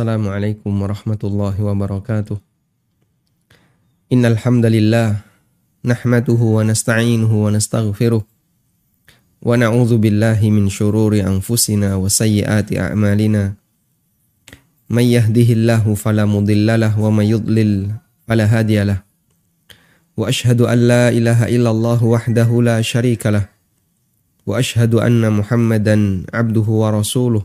Assalamualaikum warahmatullahi wabarakatuh. Innal hamdalillah nahmaduhu wa nasta'inuhu wa nastaghfiruh wa na'udzu billahi min shururi anfusina wa sayyiati a'malina. May yahdihillahu fala mudhillalah wa may yudlil fala hadiyalah. Wa ashhadu an la ilaha illallah wahdahu la syarikalah. Wa ashhadu anna Muhammadan abduhu wa rasuluh.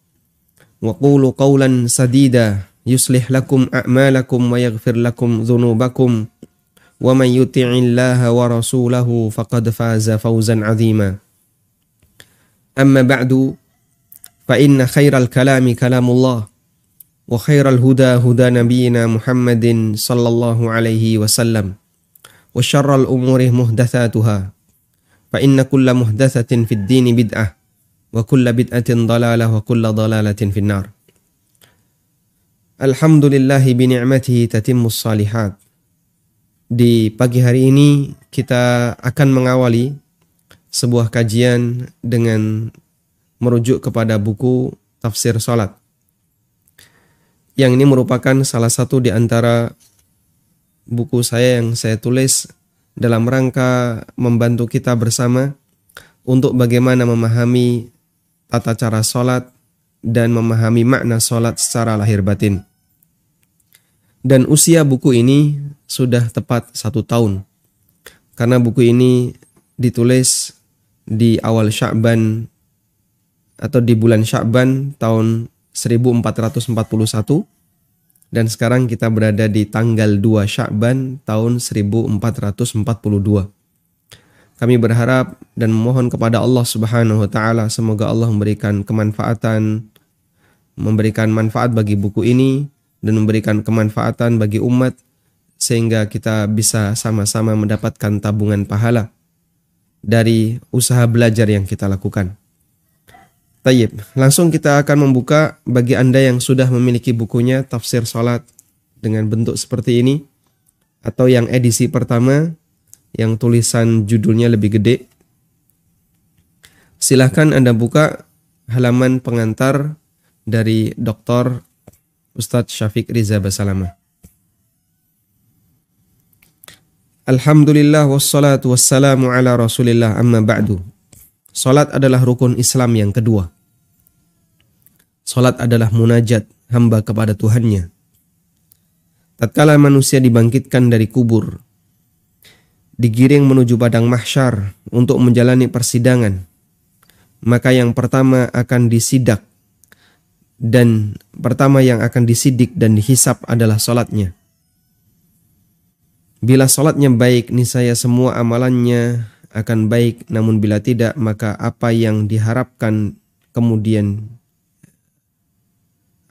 وقولوا قولا سديدا. يصلح لكم أعمالكم ويغفر لكم ذنوبكم. ومن يطع الله ورسوله فقد فاز فوزا عظيما. أما بعد فإن خير الكلام كلام الله وخير الهدى هدى نبينا محمد صلى الله عليه وسلم وشر الأمور محدثاتها فإن كل محدثة في الدين بدعة. Wa kulla bid'atin dalalah wa kulla dalalatin finnar. Alhamdulillahi bi ni'matihi tatimmus salihat. Di pagi hari ini kita akan mengawali sebuah kajian dengan merujuk kepada buku tafsir salat. Yang ini merupakan salah satu di antara buku saya yang saya tulis dalam rangka membantu kita bersama untuk bagaimana memahami tata cara sholat, dan memahami makna sholat secara lahir batin. Dan usia buku ini sudah tepat satu tahun. Karena buku ini ditulis di awal Sya'ban atau di bulan Sya'ban tahun 1441 dan sekarang kita berada di tanggal 2 Sya'ban tahun 1442. Kami berharap dan memohon kepada Allah Subhanahu wa taala semoga Allah memberikan kemanfaatan memberikan manfaat bagi buku ini dan memberikan kemanfaatan bagi umat sehingga kita bisa sama-sama mendapatkan tabungan pahala dari usaha belajar yang kita lakukan. Tayyib, langsung kita akan membuka bagi Anda yang sudah memiliki bukunya Tafsir Salat dengan bentuk seperti ini atau yang edisi pertama yang tulisan judulnya lebih gede. Silahkan Anda buka halaman pengantar dari Dr. Ustadz Syafiq Riza Basalama. Alhamdulillah wassalatu wassalamu ala rasulillah amma ba'du. Salat adalah rukun Islam yang kedua. Salat adalah munajat hamba kepada Tuhannya. Tatkala manusia dibangkitkan dari kubur, digiring menuju padang mahsyar untuk menjalani persidangan, maka yang pertama akan disidak dan pertama yang akan disidik dan dihisap adalah solatnya. Bila solatnya baik, niscaya semua amalannya akan baik. Namun bila tidak, maka apa yang diharapkan kemudian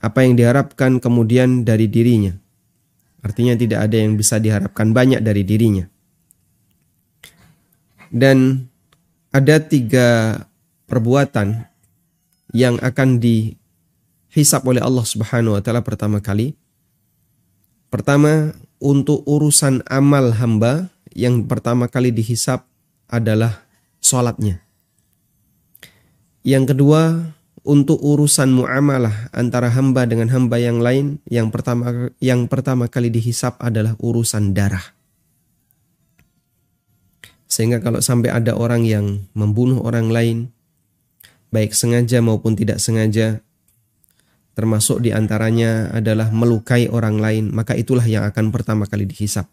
apa yang diharapkan kemudian dari dirinya. Artinya tidak ada yang bisa diharapkan banyak dari dirinya. Dan ada tiga perbuatan yang akan dihisap oleh Allah Subhanahu wa taala pertama kali. Pertama, untuk urusan amal hamba yang pertama kali dihisap adalah sholatnya. Yang kedua, untuk urusan muamalah antara hamba dengan hamba yang lain, yang pertama yang pertama kali dihisap adalah urusan darah. Sehingga kalau sampai ada orang yang membunuh orang lain, baik sengaja maupun tidak sengaja, termasuk di antaranya adalah melukai orang lain, maka itulah yang akan pertama kali dihisap.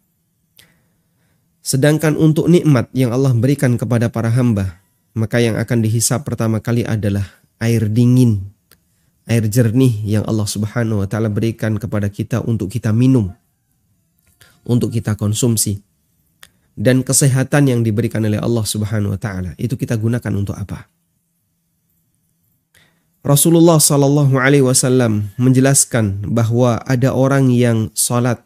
Sedangkan untuk nikmat yang Allah berikan kepada para hamba, maka yang akan dihisap pertama kali adalah air dingin, air jernih yang Allah Subhanahu wa taala berikan kepada kita untuk kita minum, untuk kita konsumsi dan kesehatan yang diberikan oleh Allah Subhanahu wa taala itu kita gunakan untuk apa? Rasulullah Shallallahu Alaihi Wasallam menjelaskan bahwa ada orang yang sholat,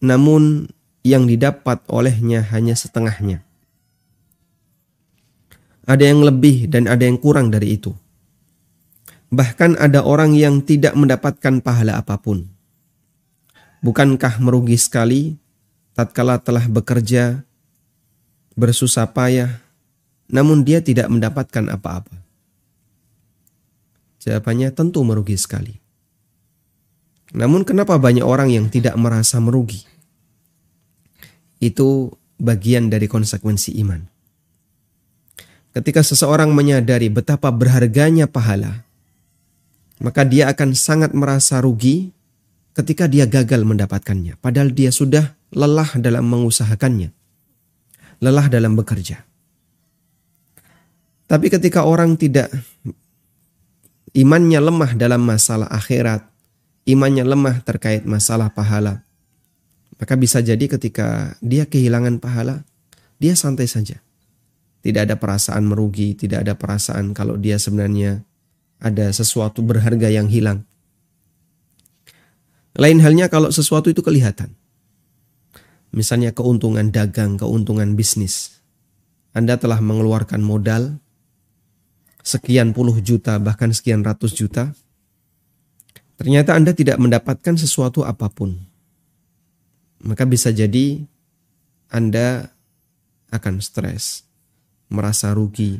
namun yang didapat olehnya hanya setengahnya. Ada yang lebih dan ada yang kurang dari itu. Bahkan ada orang yang tidak mendapatkan pahala apa pun. Bukankah merugi sekali tatkala telah bekerja, bersusah payah, namun dia tidak mendapatkan apa-apa? Jawabannya tentu merugi sekali. Namun kenapa banyak orang yang tidak merasa merugi? Itu bagian dari konsekuensi iman. Ketika seseorang menyadari betapa berharganya pahala, maka dia akan sangat merasa rugi ketika dia gagal mendapatkannya. Padahal dia sudah lelah dalam mengusahakannya, lelah dalam bekerja. Tapi ketika orang tidak imannya lemah dalam masalah akhirat, imannya lemah terkait masalah pahala, maka bisa jadi ketika dia kehilangan pahala, dia santai saja. Tidak ada perasaan merugi, tidak ada perasaan kalau dia sebenarnya ada sesuatu berharga yang hilang. Lain halnya kalau sesuatu itu kelihatan. Misalnya keuntungan dagang, keuntungan bisnis. Anda telah mengeluarkan modal, sekian puluh juta bahkan sekian ratus juta, ternyata Anda tidak mendapatkan sesuatu apa pun. Maka bisa jadi Anda akan stres, merasa rugi.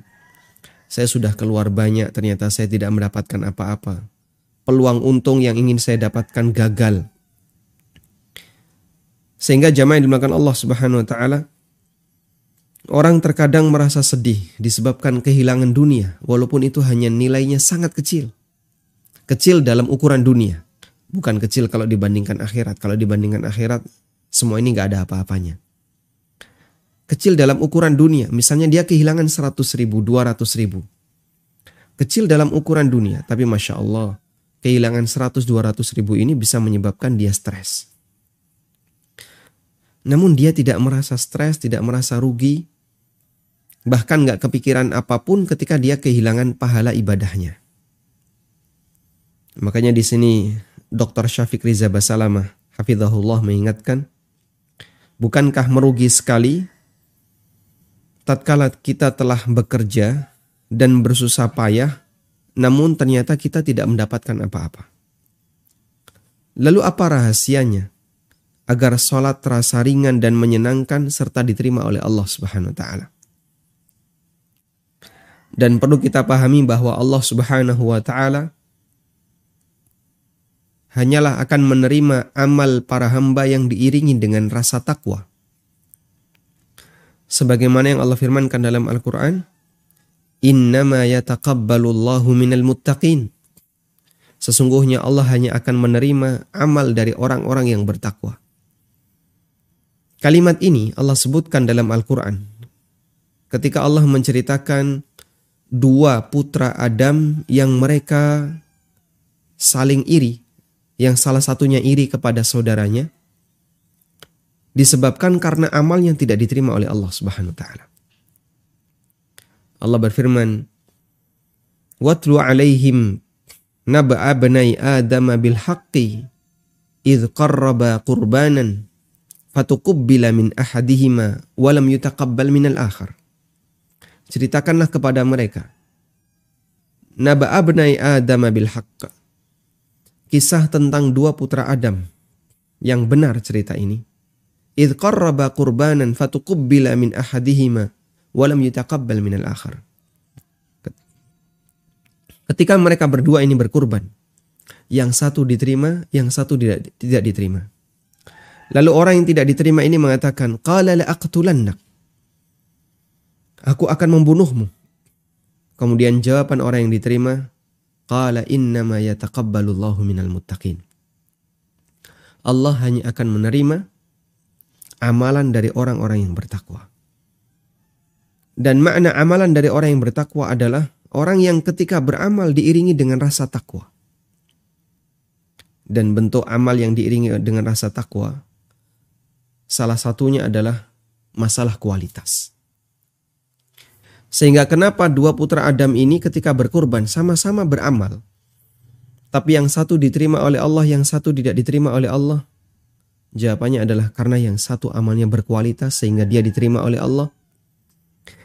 Saya sudah keluar banyak, ternyata saya tidak mendapatkan apa-apa. Peluang untung yang ingin saya dapatkan gagal. Sehingga jamaah yang dimakan Allah Subhanahu wa taala Orang terkadang merasa sedih disebabkan kehilangan dunia, walaupun itu hanya nilainya sangat kecil. Kecil dalam ukuran dunia, bukan kecil kalau dibandingkan akhirat. Kalau dibandingkan akhirat, semua ini nggak ada apa-apanya. Kecil dalam ukuran dunia, misalnya dia kehilangan 100 ribu, 200 ribu. Kecil dalam ukuran dunia, tapi Masya Allah, kehilangan 100-200 ribu ini bisa menyebabkan dia stres. Namun dia tidak merasa stres, tidak merasa rugi, bahkan nggak kepikiran apa pun ketika dia kehilangan pahala ibadahnya. Makanya di sini Dr. Syafiq Riza Basalamah hafizahullah mengingatkan, bukankah merugi sekali tatkala kita telah bekerja dan bersusah payah namun ternyata kita tidak mendapatkan apa-apa. Lalu apa rahasianya agar sholat terasa ringan dan menyenangkan serta diterima oleh Allah Subhanahu wa taala? Dan perlu kita pahami bahwa Allah Subhanahu wa taala hanyalah akan menerima amal para hamba yang diiringi dengan rasa takwa. Sebagaimana yang Allah firmankan dalam Al-Qur'an, "Innama minal muttaqin." Sesungguhnya Allah hanya akan menerima amal dari orang-orang yang bertakwa. Kalimat ini Allah sebutkan dalam Al-Quran. Ketika Allah menceritakan dua putra Adam yang mereka saling iri, yang salah satunya iri kepada saudaranya, disebabkan karena amal yang tidak diterima oleh Allah Subhanahu wa taala. Allah berfirman, "Watlu 'alaihim nab'a bani Adam bil haqqi idh qarraba qurbanan fatuqabbala min ahadihima wa lam yutaqabbal min al-akhar." ceritakanlah kepada mereka Naba abnai Adam bil haqq. Kisah tentang dua putra Adam. Yang benar cerita ini. Idh qarraba qurbanan fatuqubbila min ahadihima walam min al-akhar. Ketika mereka berdua ini berkurban, yang satu diterima, yang satu tidak, tidak diterima. Lalu orang yang tidak diterima ini mengatakan, "Qala la aqtulannak." Aku akan membunuhmu. Kemudian jawaban orang yang diterima, Qala innama yataqabbalullahu minal muttaqin. Allah hanya akan menerima amalan dari orang-orang yang bertakwa. Dan makna amalan dari orang yang bertakwa adalah orang yang ketika beramal diiringi dengan rasa takwa. Dan bentuk amal yang diiringi dengan rasa takwa, salah satunya adalah masalah kualitas. Sehingga kenapa dua putra Adam ini ketika berkorban sama-sama beramal. tapi yang satu diterima oleh Allah, yang satu tidak diterima oleh Allah? Jawabannya adalah karena yang satu amalnya berkualitas sehingga dia diterima oleh Allah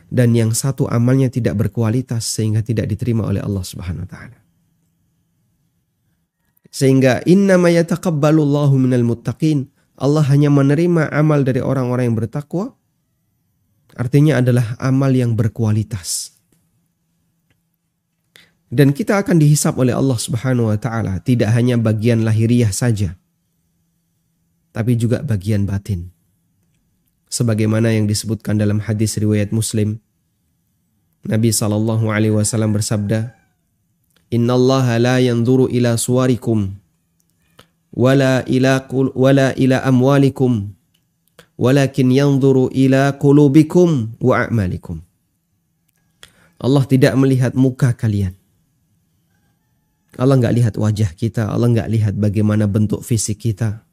dan yang satu amalnya tidak berkualitas sehingga tidak diterima oleh Allah Subhanahu wa taala. Sehingga inna ma yataqabbalullahu minal muttaqin. Allah hanya menerima amal dari orang-orang yang bertakwa. Artinya adalah amal yang berkualitas. Dan kita akan dihisap oleh Allah Subhanahu wa taala tidak hanya bagian lahiriah saja tapi juga bagian batin. Sebagaimana yang disebutkan dalam hadis riwayat Muslim Nabi sallallahu alaihi wasallam bersabda Inna Allah la yanzuru ila suwarikum ila wala ila amwalikum walakin yanzuru ila qulubikum wa a'malikum Allah tidak melihat muka kalian Allah nggak lihat wajah kita, Allah nggak lihat bagaimana bentuk fisik kita.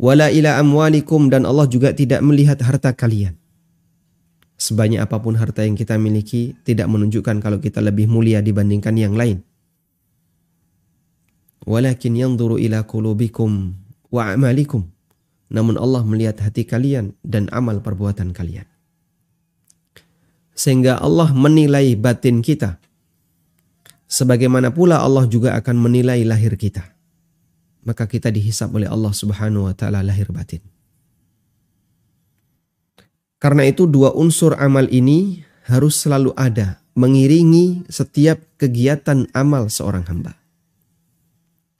Wala ila amwalikum dan Allah juga tidak melihat harta kalian. Sebanyak apa pun harta yang kita miliki tidak menunjukkan kalau kita lebih mulia dibandingkan yang lain. Walakin yanzuru ila qulubikum wa amalikum. Namun Allah melihat hati kalian dan amal perbuatan kalian. Sehingga Allah menilai batin kita Sebagaimana pula Allah juga akan menilai lahir kita. Maka kita dihisap oleh Allah Subhanahu wa taala lahir batin. Karena itu dua unsur amal ini harus selalu ada mengiringi setiap kegiatan amal seorang hamba.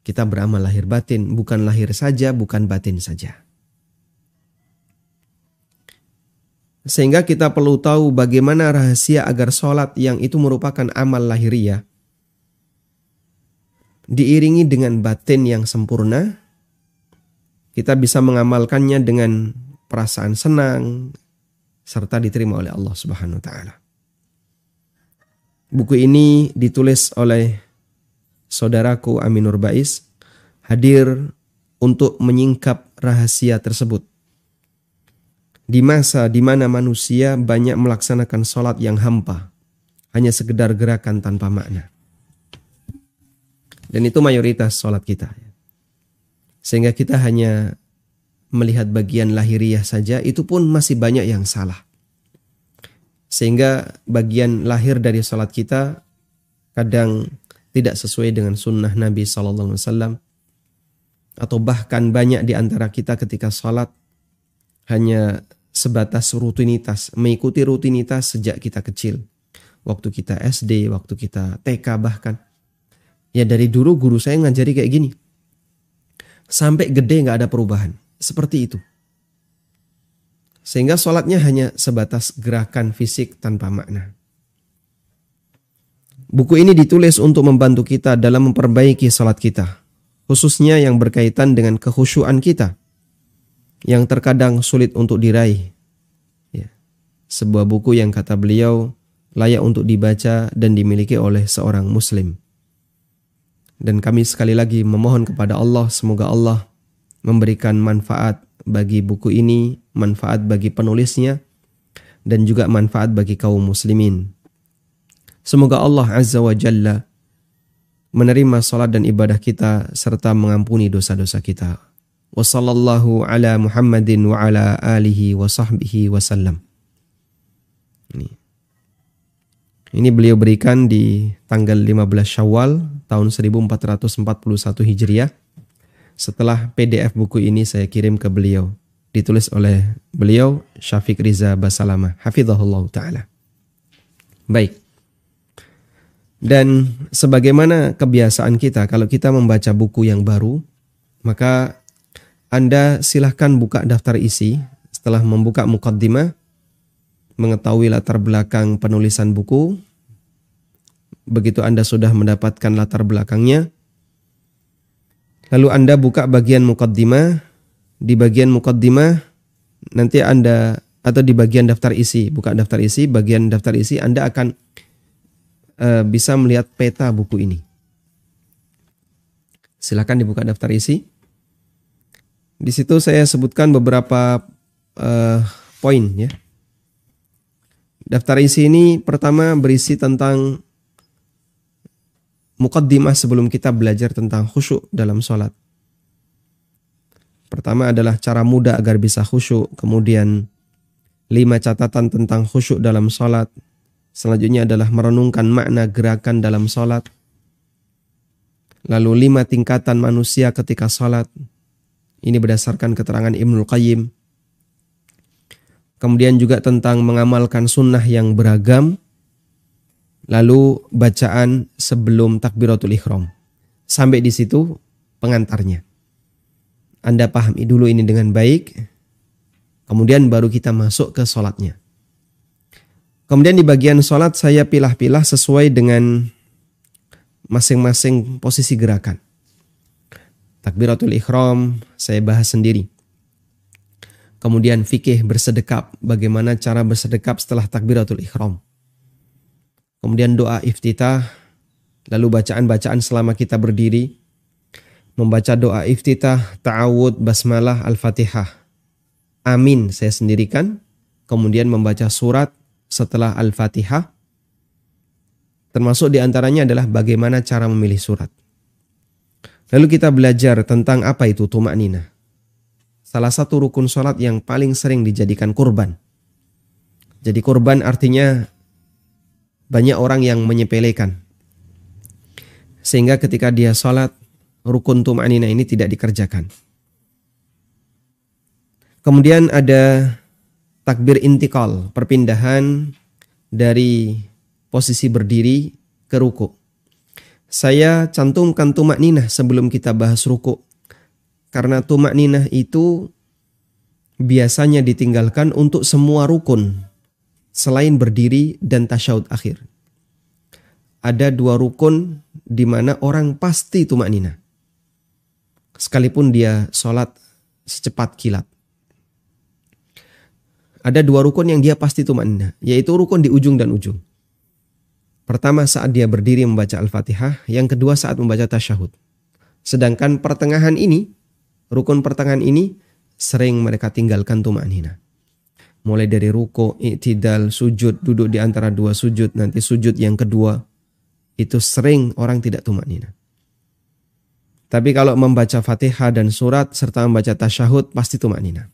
Kita beramal lahir batin, bukan lahir saja, bukan batin saja. Sehingga kita perlu tahu bagaimana rahasia agar sholat yang itu merupakan amal lahiriah diiringi dengan batin yang sempurna, kita bisa mengamalkannya dengan perasaan senang serta diterima oleh Allah Subhanahu wa taala. Buku ini ditulis oleh saudaraku Aminur Bais hadir untuk menyingkap rahasia tersebut. Di masa di mana manusia banyak melaksanakan sholat yang hampa, hanya sekedar gerakan tanpa makna. Dan itu mayoritas sholat kita. Sehingga kita hanya melihat bagian lahiriah saja, itu pun masih banyak yang salah. Sehingga bagian lahir dari sholat kita kadang tidak sesuai dengan sunnah Nabi SAW. Atau bahkan banyak di antara kita ketika sholat hanya sebatas rutinitas, mengikuti rutinitas sejak kita kecil. Waktu kita SD, waktu kita TK bahkan Ya dari dulu guru saya ngajari kayak gini. Sampai gede nggak ada perubahan. Seperti itu. Sehingga sholatnya hanya sebatas gerakan fisik tanpa makna. Buku ini ditulis untuk membantu kita dalam memperbaiki sholat kita. Khususnya yang berkaitan dengan kehusuan kita. Yang terkadang sulit untuk diraih. Ya. Sebuah buku yang kata beliau layak untuk dibaca dan dimiliki oleh seorang muslim. Dan kami sekali lagi memohon kepada Allah semoga Allah memberikan manfaat bagi buku ini, manfaat bagi penulisnya, dan juga manfaat bagi kaum muslimin. Semoga Allah Azza wa Jalla menerima salat dan ibadah kita serta mengampuni dosa-dosa kita. Wassallallahu ala Muhammadin wa ala alihi wa sahbihi wasallam. Ini. Ini beliau berikan di tanggal 15 Syawal tahun 1441 Hijriah. Setelah PDF buku ini saya kirim ke beliau. Ditulis oleh beliau Syafiq Riza Basalama. Hafizahullah Ta'ala. Baik. Dan sebagaimana kebiasaan kita kalau kita membaca buku yang baru, maka Anda silahkan buka daftar isi setelah membuka mukaddimah, mengetahui latar belakang penulisan buku, begitu Anda sudah mendapatkan latar belakangnya. Lalu Anda buka bagian mukaddimah. Di bagian mukaddimah nanti Anda atau di bagian daftar isi, buka daftar isi, bagian daftar isi Anda akan uh, bisa melihat peta buku ini. Silakan dibuka daftar isi. Di situ saya sebutkan beberapa uh, poin ya. Daftar isi ini pertama berisi tentang mukaddimah sebelum kita belajar tentang khusyuk dalam sholat. Pertama adalah cara mudah agar bisa khusyuk, kemudian lima catatan tentang khusyuk dalam sholat. Selanjutnya adalah merenungkan makna gerakan dalam sholat. Lalu lima tingkatan manusia ketika sholat. Ini berdasarkan keterangan Ibnu Qayyim. Kemudian juga tentang mengamalkan sunnah yang beragam. Lalu bacaan sebelum takbiratul ikhram. Sampai di situ pengantarnya. Anda pahami dulu ini dengan baik, kemudian baru kita masuk ke sholatnya. Kemudian di bagian sholat saya pilah-pilah sesuai dengan masing-masing posisi gerakan. Takbiratul ikhram saya bahas sendiri. Kemudian fikih bersedekap, bagaimana cara bersedekap setelah takbiratul ikhram. Kemudian doa iftitah, lalu bacaan-bacaan selama kita berdiri, membaca doa iftitah, ta'awud, basmalah, al-fatihah. Amin saya sendirikan. Kemudian membaca surat setelah al-fatihah. Termasuk di antaranya adalah bagaimana cara memilih surat. Lalu kita belajar tentang apa itu tumak nina. Salah satu rukun sholat yang paling sering dijadikan kurban. Jadi kurban artinya banyak orang yang menyepelekan. Sehingga ketika dia sholat, rukun tum'anina ini tidak dikerjakan. Kemudian ada takbir intikal, perpindahan dari posisi berdiri ke ruku. Saya cantumkan tumak ninah sebelum kita bahas ruku. Karena tumak ninah itu biasanya ditinggalkan untuk semua rukun selain berdiri dan tasyahud akhir. Ada dua rukun di mana orang pasti tumak ninah sekalipun dia sholat secepat kilat. Ada dua rukun yang dia pasti tumanna, yaitu rukun di ujung dan ujung. Pertama saat dia berdiri membaca Al-Fatihah, yang kedua saat membaca tasyahud. Sedangkan pertengahan ini, rukun pertengahan ini sering mereka tinggalkan tumanina. Mulai dari ruko, i'tidal, sujud, duduk di antara dua sujud, nanti sujud yang kedua, itu sering orang tidak tumanina. Tapi kalau membaca Fatihah dan surat serta membaca tasyahud pasti tumak nina.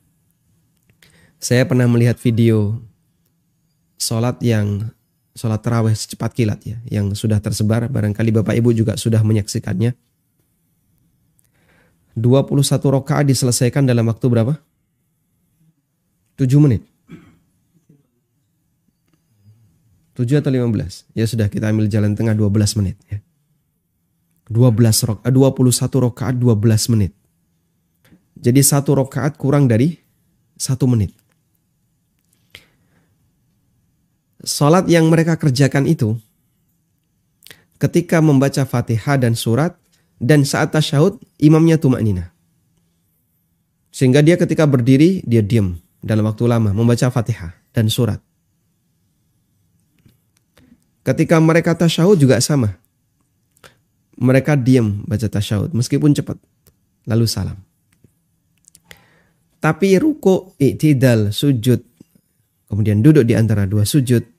Saya pernah melihat video sholat yang sholat terawih secepat kilat ya, yang sudah tersebar. Barangkali Bapak Ibu juga sudah menyaksikannya. 21 rakaat diselesaikan dalam waktu berapa? 7 menit. 7 atau 15? Ya sudah kita ambil jalan tengah 12 menit ya. 12 rok, 21 rakaat 12 menit. Jadi satu rakaat kurang dari satu menit. Salat yang mereka kerjakan itu ketika membaca Fatihah dan surat dan saat tasyahud imamnya tumak nina. Sehingga dia ketika berdiri dia diam dalam waktu lama membaca Fatihah dan surat. Ketika mereka tasyahud juga sama mereka diam baca tasyahud meskipun cepat lalu salam. Tapi ruku, i'tidal, sujud, kemudian duduk di antara dua sujud.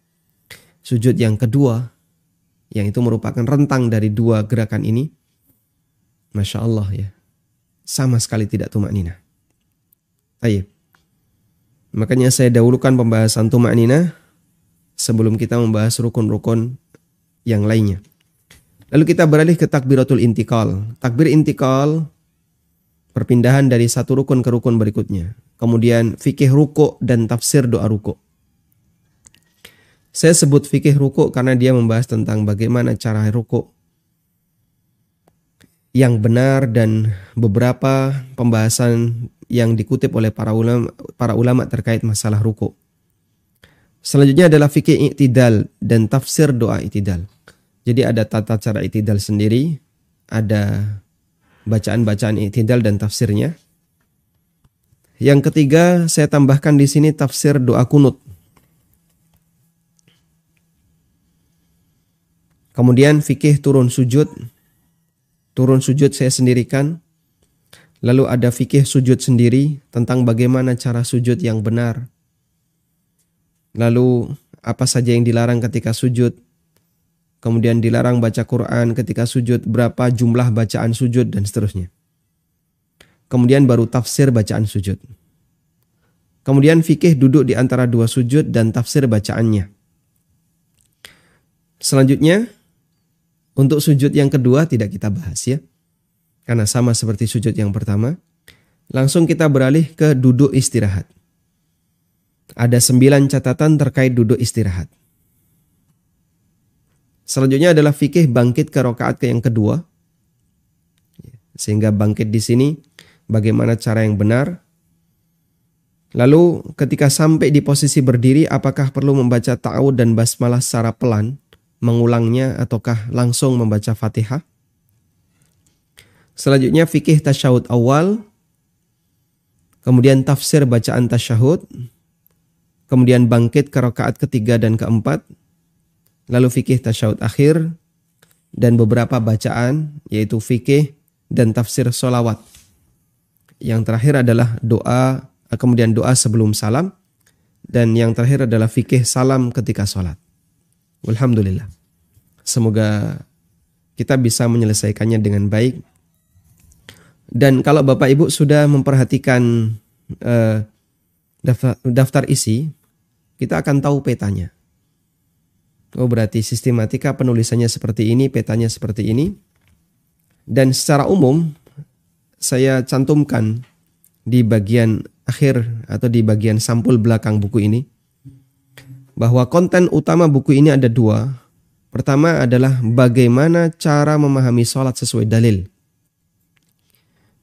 Sujud yang kedua, yang itu merupakan rentang dari dua gerakan ini. Masya Allah ya. Sama sekali tidak tumak nina. Ayo. Makanya saya dahulukan pembahasan tumak nina sebelum kita membahas rukun-rukun yang lainnya. Lalu kita beralih ke takbiratul intikal. Takbir intikal perpindahan dari satu rukun ke rukun berikutnya. Kemudian fikih ruku dan tafsir doa ruku. Saya sebut fikih ruku karena dia membahas tentang bagaimana cara ruku yang benar dan beberapa pembahasan yang dikutip oleh para ulama para ulama terkait masalah ruku. Selanjutnya adalah fikih i'tidal dan tafsir doa i'tidal. Jadi ada tata cara itidal sendiri, ada bacaan-bacaan itidal dan tafsirnya. Yang ketiga, saya tambahkan di sini tafsir doa kunut. Kemudian fikih turun sujud. Turun sujud saya sendirikan. Lalu ada fikih sujud sendiri tentang bagaimana cara sujud yang benar. Lalu apa saja yang dilarang ketika sujud kemudian dilarang baca Quran ketika sujud, berapa jumlah bacaan sujud dan seterusnya. Kemudian baru tafsir bacaan sujud. Kemudian fikih duduk di antara dua sujud dan tafsir bacaannya. Selanjutnya, untuk sujud yang kedua tidak kita bahas ya. Karena sama seperti sujud yang pertama. Langsung kita beralih ke duduk istirahat. Ada sembilan catatan terkait duduk istirahat. Selanjutnya adalah fikih bangkit ke rokaat ke yang kedua. Sehingga bangkit di sini bagaimana cara yang benar. Lalu ketika sampai di posisi berdiri apakah perlu membaca ta'awud dan basmalah secara pelan, mengulangnya ataukah langsung membaca Fatihah? Selanjutnya fikih tasyahud awal, kemudian tafsir bacaan tasyahud, kemudian bangkit ke rakaat ketiga dan keempat, lalu fikih tasyahud akhir, dan beberapa bacaan yaitu fikih dan tafsir solawat. Yang terakhir adalah doa, kemudian doa sebelum salam, dan yang terakhir adalah fikih salam ketika sholat. Alhamdulillah. Semoga kita bisa menyelesaikannya dengan baik. Dan kalau Bapak Ibu sudah memperhatikan uh, daftar, daftar isi, kita akan tahu petanya. Oh berarti sistematika penulisannya seperti ini, petanya seperti ini. Dan secara umum saya cantumkan di bagian akhir atau di bagian sampul belakang buku ini bahwa konten utama buku ini ada dua. Pertama adalah bagaimana cara memahami sholat sesuai dalil.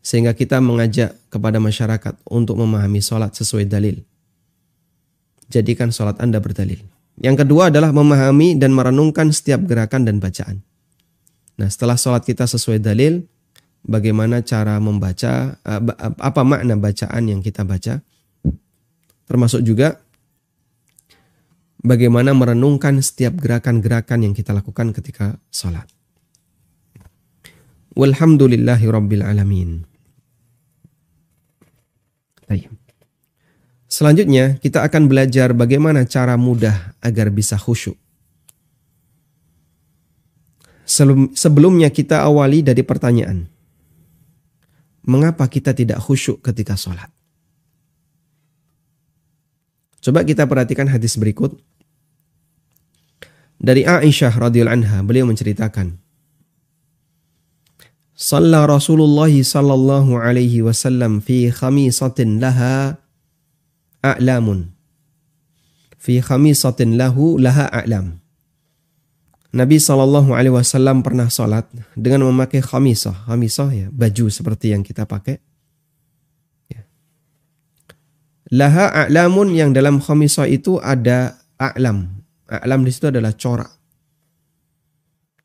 Sehingga kita mengajak kepada masyarakat untuk memahami sholat sesuai dalil jadikan sholat Anda berdalil. Yang kedua adalah memahami dan merenungkan setiap gerakan dan bacaan. Nah setelah sholat kita sesuai dalil, bagaimana cara membaca, eh, apa makna bacaan yang kita baca. Termasuk juga bagaimana merenungkan setiap gerakan-gerakan yang kita lakukan ketika sholat. Walhamdulillahi Alamin. Selanjutnya, kita akan belajar bagaimana cara mudah agar bisa khusyuk. Sebelumnya kita awali dari pertanyaan. Mengapa kita tidak khusyuk ketika sholat? Coba kita perhatikan hadis berikut. Dari Aisyah radhiyallahu anha, beliau menceritakan, Salla Rasulullah sallallahu alaihi wasallam fi khamisatin laha a'lamun fi khamisatin lahu laha a'lam. Nabi Shallallahu Alaihi Wasallam pernah sholat dengan memakai khamisah. Khamisah ya baju seperti yang kita pakai. Ya. Laha a'lamun yang dalam khamisah itu ada a'lam. A'lam di situ adalah corak.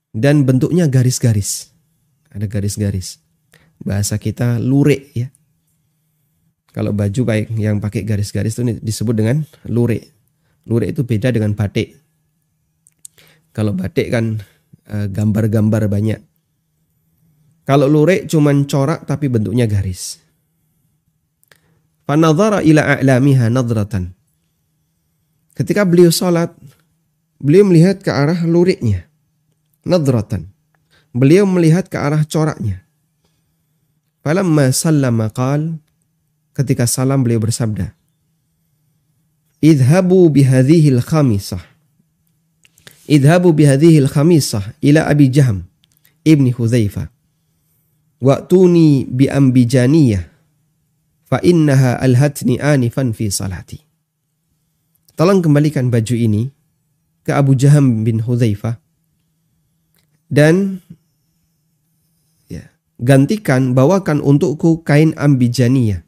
Dan bentuknya garis-garis. Ada garis-garis. Bahasa kita lurik ya. Kalau baju baik yang pakai garis-garis itu disebut dengan lurik. Lurik itu beda dengan batik. Kalau batik kan eh, gambar-gambar banyak. Kalau lurik cuman corak tapi bentuknya garis. Fanadhara ila a'lamiha nadratan. Ketika beliau sholat, beliau melihat ke arah luriknya. Nadratan. Beliau melihat ke arah coraknya. Falamma sallama qal ketika salam beliau bersabda, Idhabu bihadhihil khamisah. Idhabu bihadhihil khamisah ila Abi Jaham ibni Hudzaifah. Wa'tuni bi ambijaniyah fa innaha alhatni anifan fi salati. Tolong kembalikan baju ini ke Abu Jaham bin Hudzaifah dan ya, gantikan bawakan untukku kain ambijaniyah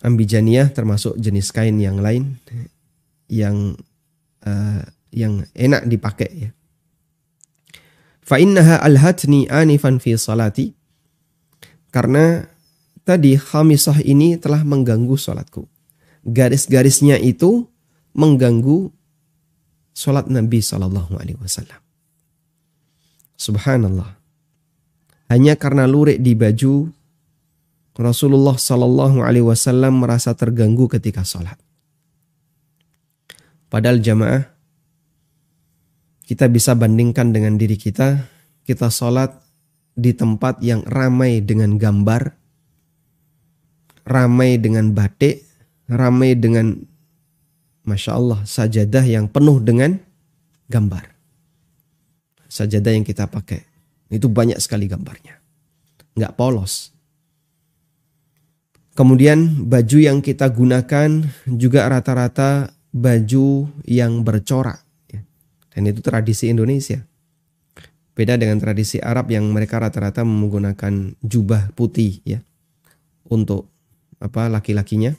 ambijaniyah termasuk jenis kain yang lain yang uh, yang enak dipakai ya. Fa innaha alhatni anifan fi salati karena tadi khamisah ini telah mengganggu salatku. Garis-garisnya itu mengganggu salat Nabi Shallallahu alaihi wasallam. Subhanallah. Hanya karena lurik di baju Rasulullah Shallallahu Alaihi Wasallam merasa terganggu ketika sholat. Padahal jamaah kita bisa bandingkan dengan diri kita, kita sholat di tempat yang ramai dengan gambar, ramai dengan batik, ramai dengan Masya Allah sajadah yang penuh dengan gambar. Sajadah yang kita pakai. Itu banyak sekali gambarnya. Nggak polos. Kemudian baju yang kita gunakan juga rata-rata baju yang bercorak. Dan itu tradisi Indonesia. Beda dengan tradisi Arab yang mereka rata-rata menggunakan jubah putih ya untuk apa laki-lakinya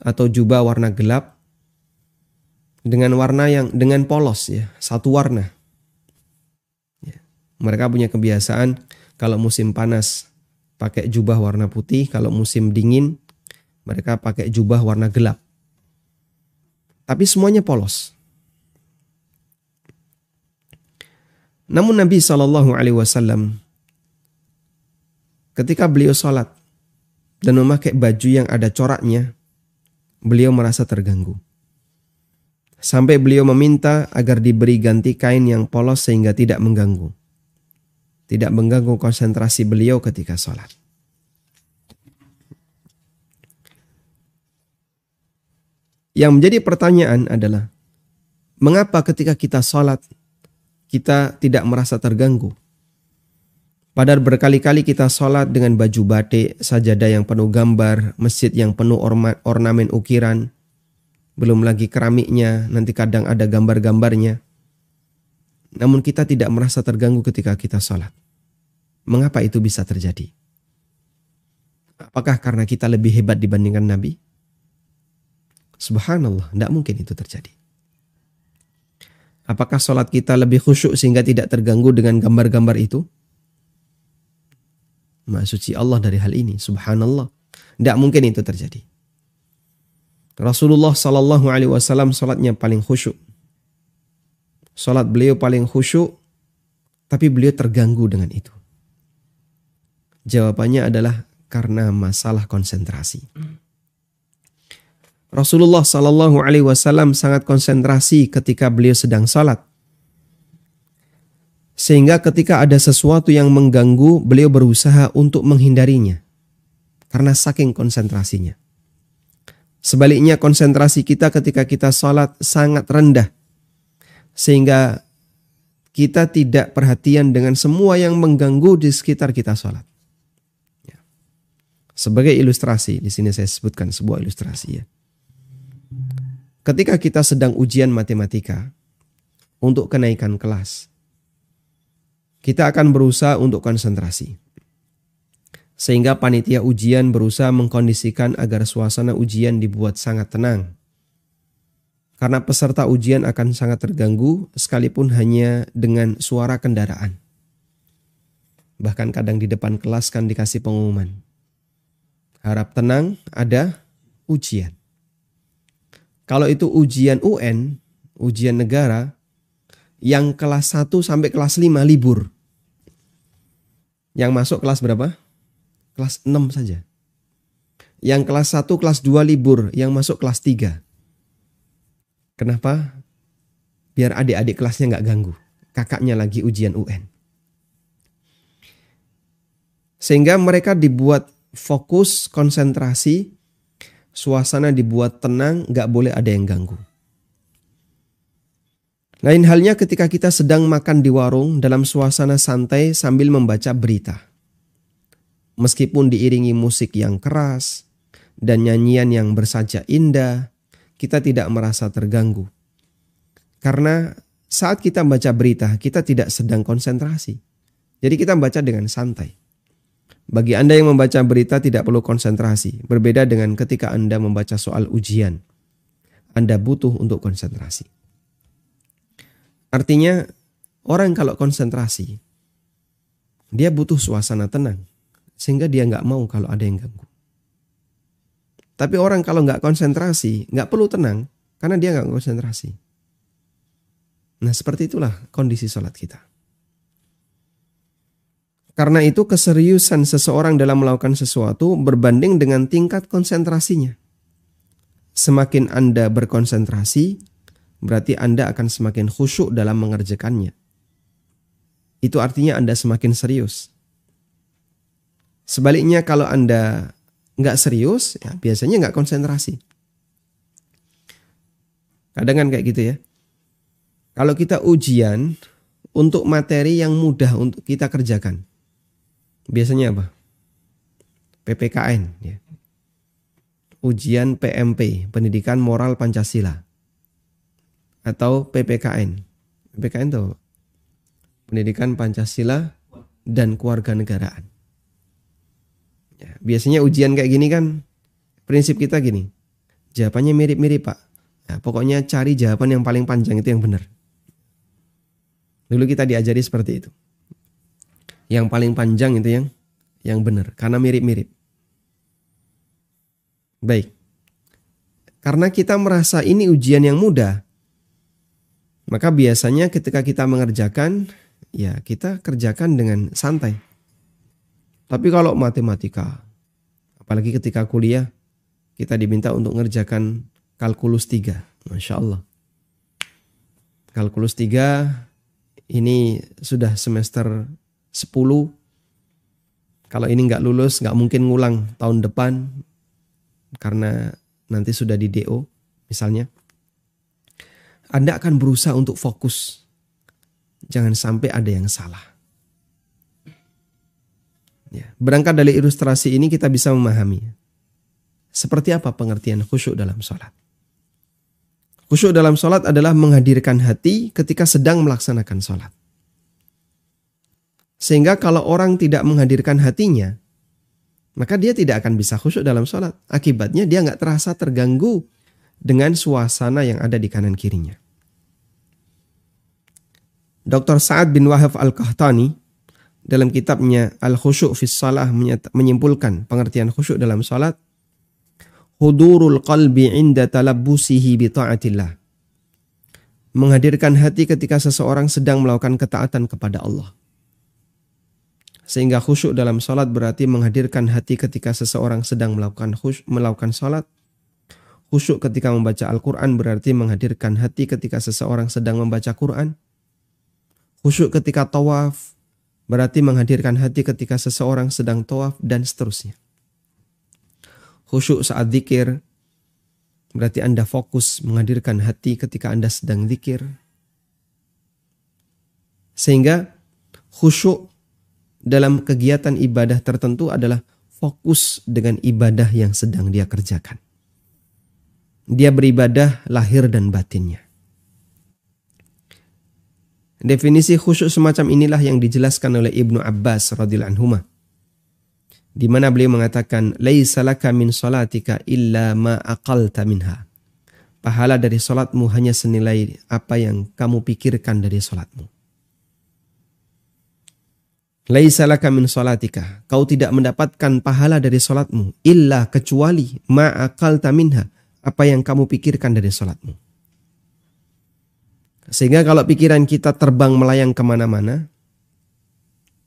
atau jubah warna gelap dengan warna yang dengan polos ya satu warna. Ya. Mereka punya kebiasaan kalau musim panas pakai jubah warna putih, kalau musim dingin mereka pakai jubah warna gelap. Tapi semuanya polos. Namun Nabi Shallallahu Alaihi Wasallam ketika beliau sholat dan memakai baju yang ada coraknya, beliau merasa terganggu. Sampai beliau meminta agar diberi ganti kain yang polos sehingga tidak mengganggu. Tidak mengganggu konsentrasi beliau ketika sholat. Yang menjadi pertanyaan adalah, mengapa ketika kita sholat kita tidak merasa terganggu. Padahal berkali-kali kita sholat dengan baju batik, sajadah yang penuh gambar, masjid yang penuh ornamen ukiran, belum lagi keramiknya, nanti kadang ada gambar-gambarnya. Namun kita tidak merasa terganggu ketika kita sholat. Mengapa itu bisa terjadi? Apakah karena kita lebih hebat dibandingkan Nabi? Subhanallah, tidak mungkin itu terjadi. Apakah sholat kita lebih khusyuk sehingga tidak terganggu dengan gambar-gambar itu? Suci Allah dari hal ini. Subhanallah. Tidak mungkin itu terjadi. Rasulullah Sallallahu Alaihi Wasallam sholatnya paling khusyuk. Sholat beliau paling khusyuk, tapi beliau terganggu dengan itu. Jawabannya adalah karena masalah konsentrasi. Rasulullah Shallallahu Alaihi Wasallam sangat konsentrasi ketika beliau sedang sholat. Sehingga ketika ada sesuatu yang mengganggu, beliau berusaha untuk menghindarinya. Karena saking konsentrasinya. Sebaliknya konsentrasi kita ketika kita sholat sangat rendah. Sehingga kita tidak perhatian dengan semua yang mengganggu di sekitar kita sholat. Ya. Sebagai ilustrasi, di sini saya sebutkan sebuah ilustrasi ya. Ketika kita sedang ujian matematika untuk kenaikan kelas, kita akan berusaha untuk konsentrasi. Sehingga panitia ujian berusaha mengkondisikan agar suasana ujian dibuat sangat tenang. Karena peserta ujian akan sangat terganggu sekalipun hanya dengan suara kendaraan. Bahkan kadang di depan kelas kan dikasih pengumuman. Harap tenang, ada ujian. Kalau itu ujian UN, ujian negara, yang kelas 1 sampai kelas 5 libur. Yang masuk kelas berapa? Kelas 6 saja. Yang kelas 1, kelas 2 libur, yang masuk kelas 3. Kenapa? Biar adik-adik kelasnya nggak ganggu. Kakaknya lagi ujian UN. Sehingga mereka dibuat fokus, konsentrasi suasana dibuat tenang, gak boleh ada yang ganggu. Lain halnya ketika kita sedang makan di warung dalam suasana santai sambil membaca berita. Meskipun diiringi musik yang keras dan nyanyian yang bersaja indah, kita tidak merasa terganggu. Karena saat kita baca berita, kita tidak sedang konsentrasi. Jadi kita baca dengan santai. Bagi Anda yang membaca berita tidak perlu konsentrasi, berbeda dengan ketika Anda membaca soal ujian. Anda butuh untuk konsentrasi. Artinya, orang kalau konsentrasi, dia butuh suasana tenang, sehingga dia nggak mau kalau ada yang ganggu. Tapi orang kalau nggak konsentrasi, nggak perlu tenang, karena dia nggak konsentrasi. Nah seperti itulah kondisi sholat kita. Karena itu keseriusan seseorang dalam melakukan sesuatu berbanding dengan tingkat konsentrasinya. Semakin Anda berkonsentrasi, berarti Anda akan semakin khusyuk dalam mengerjakannya. Itu artinya Anda semakin serius. Sebaliknya kalau Anda nggak serius, ya biasanya nggak konsentrasi. Kadang kan kayak gitu ya. Kalau kita ujian untuk materi yang mudah untuk kita kerjakan, biasanya apa? PPKN ya. Ujian PMP, Pendidikan Moral Pancasila. Atau PPKN. PPKN itu Pendidikan Pancasila dan Kewarganegaraan. Ya, biasanya ujian kayak gini kan prinsip kita gini. Jawabannya mirip-mirip, Pak. Ya, pokoknya cari jawaban yang paling panjang itu yang benar. Dulu kita diajari seperti itu. Yang paling panjang itu yang yang benar karena mirip-mirip. Baik. Karena kita merasa ini ujian yang mudah, maka biasanya ketika kita mengerjakan, ya kita kerjakan dengan santai. Tapi kalau matematika, apalagi ketika kuliah, kita diminta untuk mengerjakan kalkulus 3. Masya Allah. Kalkulus 3 ini sudah semester 10. Kalau ini nggak lulus, nggak mungkin ngulang tahun depan karena nanti sudah di DO misalnya, Anda akan berusaha untuk fokus. Jangan sampai ada yang salah. Ya, berangkat dari ilustrasi ini kita bisa memahami seperti apa pengertian khusyuk dalam sholat. Khusyuk dalam sholat adalah menghadirkan hati ketika sedang melaksanakan sholat. Sehingga kalau orang tidak menghadirkan hatinya, maka dia tidak akan bisa khusyuk dalam sholat. Akibatnya dia nggak terasa terganggu dengan suasana yang ada di kanan kirinya. Dr. Sa'ad bin Wahab Al-Qahtani dalam kitabnya Al-Khusyuk fi Salah menyimpulkan pengertian khusyuk dalam sholat. Hudurul qalbi inda talabbusihi bi ta'atillah. Menghadirkan hati ketika seseorang sedang melakukan ketaatan kepada Allah. Sehingga khusyuk dalam sholat berarti menghadirkan hati ketika seseorang sedang melakukan khusyuk, melakukan sholat. Khusyuk ketika membaca Al-Quran berarti menghadirkan hati ketika seseorang sedang membaca Quran. Khusyuk ketika tawaf berarti menghadirkan hati ketika seseorang sedang tawaf dan seterusnya. Khusyuk saat zikir berarti Anda fokus menghadirkan hati ketika Anda sedang zikir. Sehingga khusyuk dalam kegiatan ibadah tertentu adalah fokus dengan ibadah yang sedang dia kerjakan. Dia beribadah lahir dan batinnya. Definisi khusyuk semacam inilah yang dijelaskan oleh Ibnu Abbas radhiyallahu anhu di mana beliau mengatakan laisa min salatika illa ma aqalta minha. Pahala dari salatmu hanya senilai apa yang kamu pikirkan dari salatmu. Laisa min salatika. Kau tidak mendapatkan pahala dari salatmu illa kecuali ma'aqalta minha. Apa yang kamu pikirkan dari salatmu. Sehingga kalau pikiran kita terbang melayang ke mana-mana,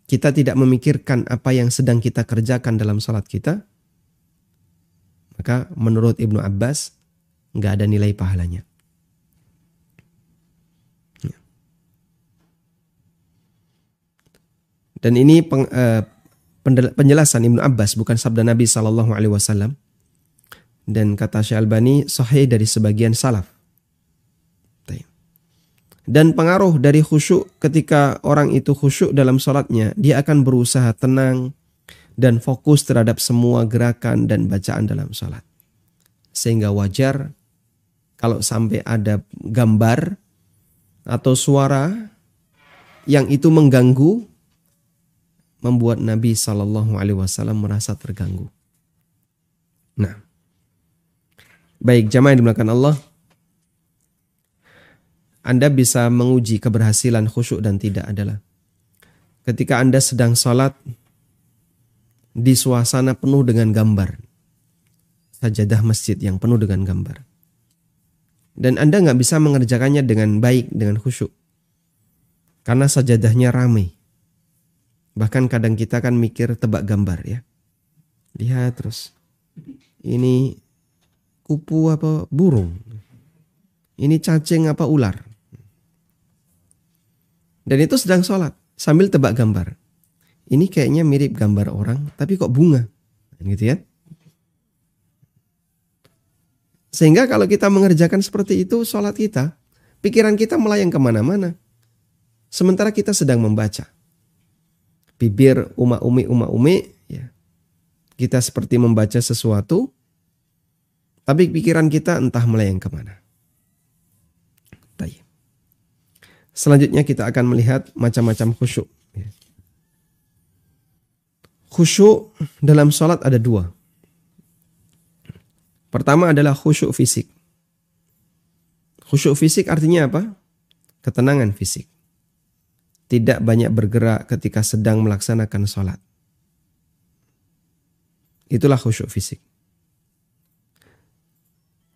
kita tidak memikirkan apa yang sedang kita kerjakan dalam salat kita, maka menurut Ibnu Abbas nggak ada nilai pahalanya. Dan ini peng, uh, penjelasan Ibnu Abbas bukan sabda Nabi Wasallam. Dan kata Syalbani sahih dari sebagian salaf. Dan pengaruh dari khusyuk ketika orang itu khusyuk dalam sholatnya, dia akan berusaha tenang dan fokus terhadap semua gerakan dan bacaan dalam sholat. Sehingga wajar kalau sampai ada gambar atau suara yang itu mengganggu membuat Nabi Shallallahu Alaihi Wasallam merasa terganggu. Nah, baik jamaah yang dimulakan Allah, Anda bisa menguji keberhasilan khusyuk dan tidak adalah. Ketika Anda sedang sholat di suasana penuh dengan gambar, sajadah masjid yang penuh dengan gambar, dan Anda nggak bisa mengerjakannya dengan baik dengan khusyuk. Karena sajadahnya ramai. Bahkan kadang kita kan mikir tebak gambar ya. Lihat terus. Ini kupu apa burung. ini cacing apa ular. Dan itu sedang sholat sambil tebak gambar. Ini kayaknya mirip gambar orang, tapi kok bunga, gitu ya. Sehingga kalau kita mengerjakan seperti itu sholat kita, pikiran kita melayang ke mana-mana. Sementara kita sedang membaca. Bibir uma-umi uma-umi, ya. kita seperti membaca sesuatu, tapi pikiran kita entah melayang ke mana. Selanjutnya kita akan melihat macam-macam khusyuk. Ya. Khusyuk dalam sholat ada dua. Pertama adalah khusyuk fisik. Khusyuk fisik artinya apa? Ketenangan fisik. Tidak banyak bergerak ketika sedang melaksanakan sholat. Itulah khusyuk fisik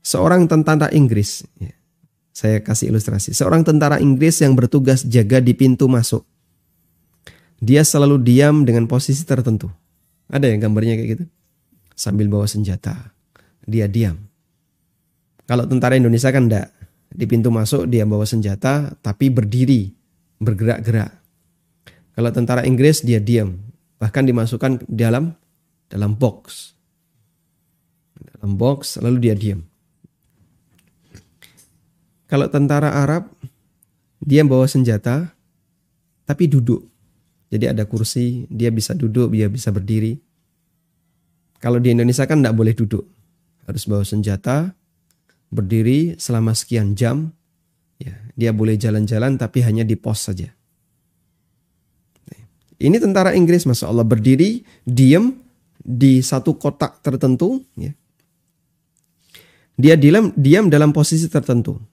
seorang tentara Inggris, ya, saya kasih ilustrasi, seorang tentara Inggris yang bertugas jaga di pintu masuk. Dia selalu diam dengan posisi tertentu. Ada yang gambarnya kayak gitu? Sambil bawa senjata. Dia diam. Kalau tentara Indonesia kan enggak. Di pintu masuk dia bawa senjata tapi berdiri, bergerak-gerak. Kalau tentara Inggris dia diam, bahkan dimasukkan dalam dalam box. Dalam box lalu dia diam. Kalau tentara Arab dia bawa senjata tapi duduk. Jadi ada kursi, dia bisa duduk, dia bisa berdiri. Kalau di Indonesia kan tidak boleh duduk. Harus bawa senjata, berdiri selama sekian jam. Ya, dia boleh jalan-jalan tapi hanya di pos saja. Ini tentara Inggris, Masya Allah, berdiri, diam di satu kotak tertentu. Ya. Dia diam, diam dalam posisi tertentu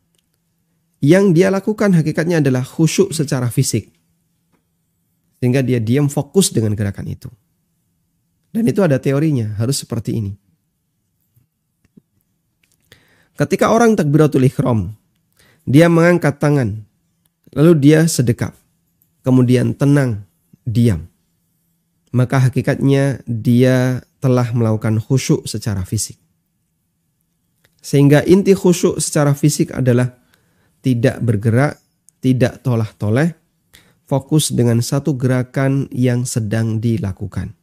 yang dia lakukan hakikatnya adalah khusyuk secara fisik. Sehingga dia diam fokus dengan gerakan itu. Dan itu ada teorinya, harus seperti ini. Ketika orang takbiratul ikhram, dia mengangkat tangan, lalu dia sedekap, kemudian tenang, diam. Maka hakikatnya dia telah melakukan khusyuk secara fisik. Sehingga inti khusyuk secara fisik adalah tidak bergerak, tidak tolah-toleh, fokus dengan satu gerakan yang sedang dilakukan.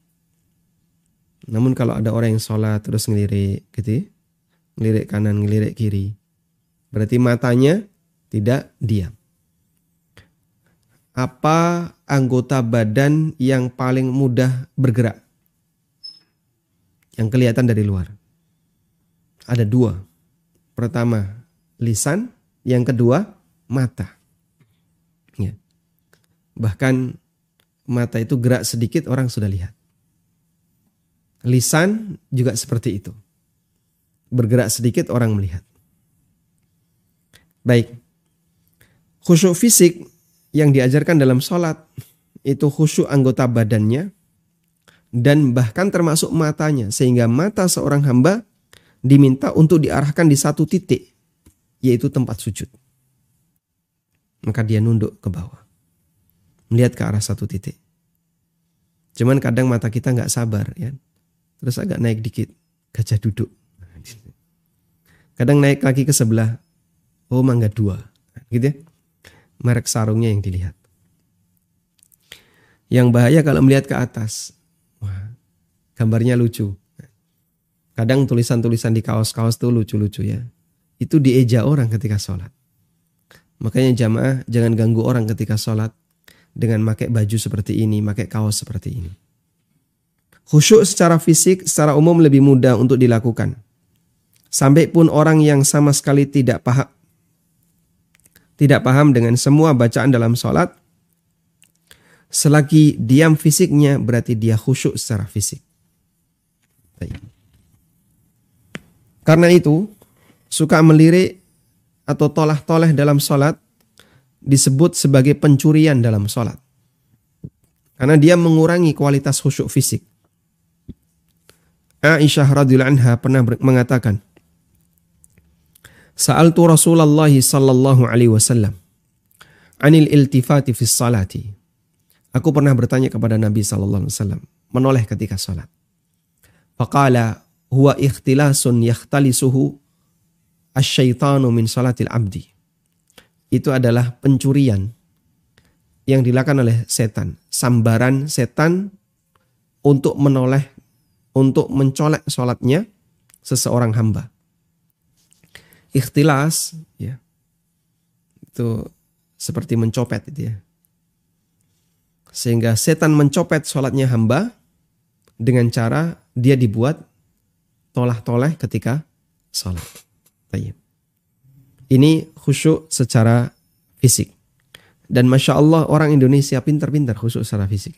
Namun kalau ada orang yang sholat terus ngelirik gitu ya, ngelirik kanan, ngelirik kiri, berarti matanya tidak diam. Apa anggota badan yang paling mudah bergerak? Yang kelihatan dari luar. Ada dua. Pertama, lisan. Yang kedua, mata. Ya. Bahkan mata itu gerak sedikit orang sudah lihat. Lisan juga seperti itu. Bergerak sedikit orang melihat. Baik. Khusyuk fisik yang diajarkan dalam sholat itu khusyuk anggota badannya dan bahkan termasuk matanya sehingga mata seorang hamba diminta untuk diarahkan di satu titik yaitu tempat sujud. Maka dia nunduk ke bawah. Melihat ke arah satu titik. Cuman kadang mata kita nggak sabar ya. Terus agak naik dikit. Gajah duduk. Kadang naik lagi ke sebelah. Oh mangga dua. Gitu ya. Merek sarungnya yang dilihat. Yang bahaya kalau melihat ke atas. Wah, gambarnya lucu. Kadang tulisan-tulisan di kaos-kaos tuh lucu-lucu ya itu dieja orang ketika sholat. Makanya jamaah jangan ganggu orang ketika sholat dengan pakai baju seperti ini, pakai kaos seperti ini. Khusyuk secara fisik secara umum lebih mudah untuk dilakukan. Sampai pun orang yang sama sekali tidak paham tidak paham dengan semua bacaan dalam sholat, selagi diam fisiknya berarti dia khusyuk secara fisik. Karena itu, suka melirik atau tolah-toleh dalam sholat disebut sebagai pencurian dalam sholat. Karena dia mengurangi kualitas khusyuk fisik. Aisyah radhiyallahu anha pernah mengatakan, Sa'altu Rasulullah sallallahu alaihi wasallam anil iltifati fi salati. Aku pernah bertanya kepada Nabi sallallahu alaihi wasallam menoleh ketika salat. Faqala huwa ikhtilasun yakhtalisuhu asyaitanu min salatil abdi. Itu adalah pencurian yang dilakukan oleh setan. Sambaran setan untuk menoleh, untuk mencolek sholatnya seseorang hamba. Ikhtilas, ya, itu seperti mencopet itu ya. Sehingga setan mencopet sholatnya hamba dengan cara dia dibuat tolah-toleh ketika sholat. Ini khusyuk secara fisik. Dan Masya Allah orang Indonesia pintar-pintar khusyuk secara fisik.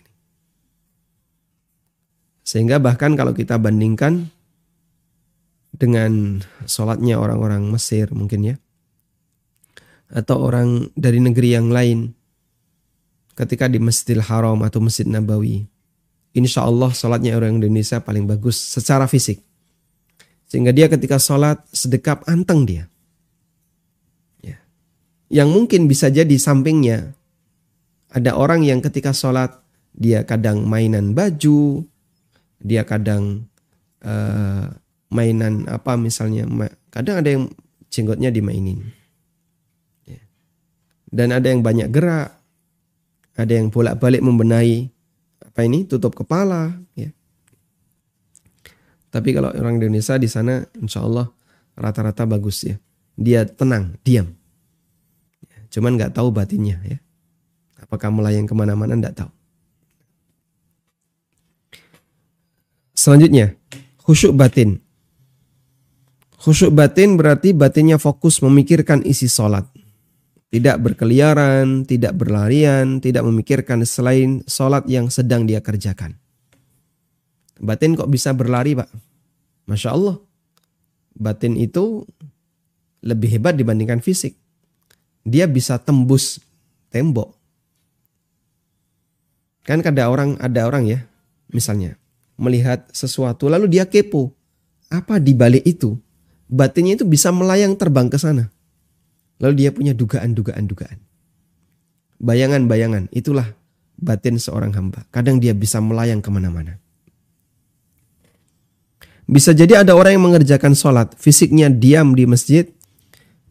Sehingga bahkan kalau kita bandingkan dengan sholatnya orang-orang Mesir mungkin ya. Atau orang dari negeri yang lain. Ketika di Masjidil Haram atau Masjid Nabawi. Insya Allah sholatnya orang Indonesia paling bagus secara fisik. Sehingga dia ketika sholat sedekap anteng dia yang mungkin bisa jadi sampingnya ada orang yang ketika sholat dia kadang mainan baju, dia kadang uh, mainan apa misalnya, kadang ada yang jenggotnya dimainin. Ya. Dan ada yang banyak gerak, ada yang bolak-balik membenahi apa ini tutup kepala. Ya. Tapi kalau orang Indonesia di sana, insya Allah rata-rata bagus ya. Dia tenang, diam. Cuman nggak tahu batinnya ya. Apakah melayang ke mana-mana nggak tahu. Selanjutnya, khusyuk batin. Khusyuk batin berarti batinnya fokus memikirkan isi sholat. Tidak berkeliaran, tidak berlarian, tidak memikirkan selain sholat yang sedang dia kerjakan. Batin kok bisa berlari pak? Masya Allah. Batin itu lebih hebat dibandingkan fisik dia bisa tembus tembok. Kan ada orang ada orang ya, misalnya melihat sesuatu lalu dia kepo. Apa di balik itu? Batinnya itu bisa melayang terbang ke sana. Lalu dia punya dugaan-dugaan-dugaan. Bayangan-bayangan, itulah batin seorang hamba. Kadang dia bisa melayang ke mana-mana. Bisa jadi ada orang yang mengerjakan sholat, fisiknya diam di masjid,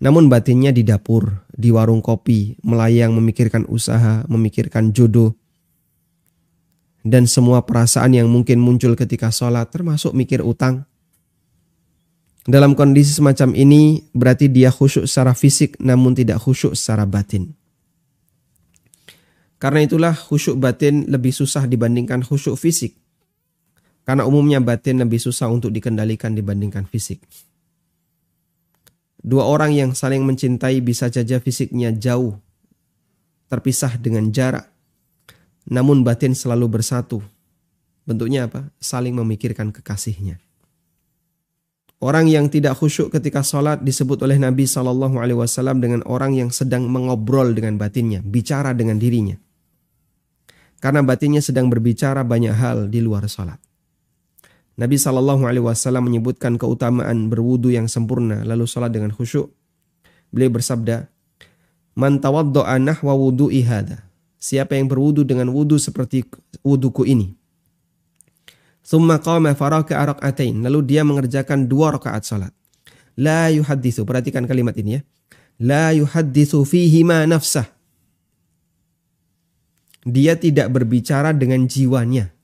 namun batinnya di dapur, di warung kopi, melayang memikirkan usaha, memikirkan jodoh, dan semua perasaan yang mungkin muncul ketika sholat, termasuk mikir utang. Dalam kondisi semacam ini, berarti dia khusyuk secara fisik namun tidak khusyuk secara batin. Karena itulah khusyuk batin lebih susah dibandingkan khusyuk fisik. Karena umumnya batin lebih susah untuk dikendalikan dibandingkan fisik. Dua orang yang saling mencintai bisa saja fisiknya jauh, terpisah dengan jarak, namun batin selalu bersatu. Bentuknya apa? Saling memikirkan kekasihnya. Orang yang tidak khusyuk ketika sholat disebut oleh Nabi Shallallahu Alaihi Wasallam dengan orang yang sedang mengobrol dengan batinnya, bicara dengan dirinya. Karena batinnya sedang berbicara banyak hal di luar sholat. Nabi Shallallahu Alaihi Wasallam menyebutkan keutamaan berwudu yang sempurna lalu sholat dengan khusyuk. Beliau bersabda, "Man tawaddo'a nahwa wudu'i ihada. Siapa yang berwudu dengan wudu seperti wuduku ini. Thumma qama faraka raka'atain. Lalu dia mengerjakan dua rakaat salat. La yuhadithu. Perhatikan kalimat ini ya. La yuhadithu fihi ma nafsah. Dia tidak berbicara dengan jiwanya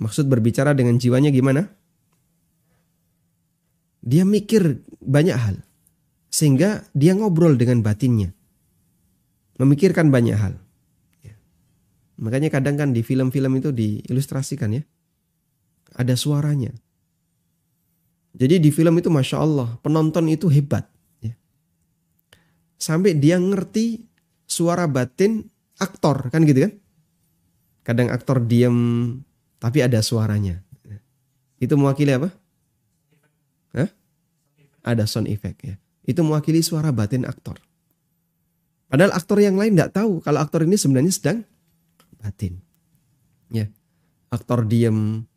Maksud berbicara dengan jiwanya gimana? Dia mikir banyak hal. Sehingga dia ngobrol dengan batinnya. Memikirkan banyak hal. Ya. Makanya kadang kan di film-film itu diilustrasikan ya. Ada suaranya. Jadi di film itu Masya Allah penonton itu hebat. Ya. Sampai dia ngerti suara batin aktor kan gitu kan. Kadang aktor diam tapi ada suaranya. Itu mewakili apa? Hah? Ada sound effect ya. Itu mewakili suara batin aktor. Padahal aktor yang lain nggak tahu kalau aktor ini sebenarnya sedang batin. Ya. Aktor diem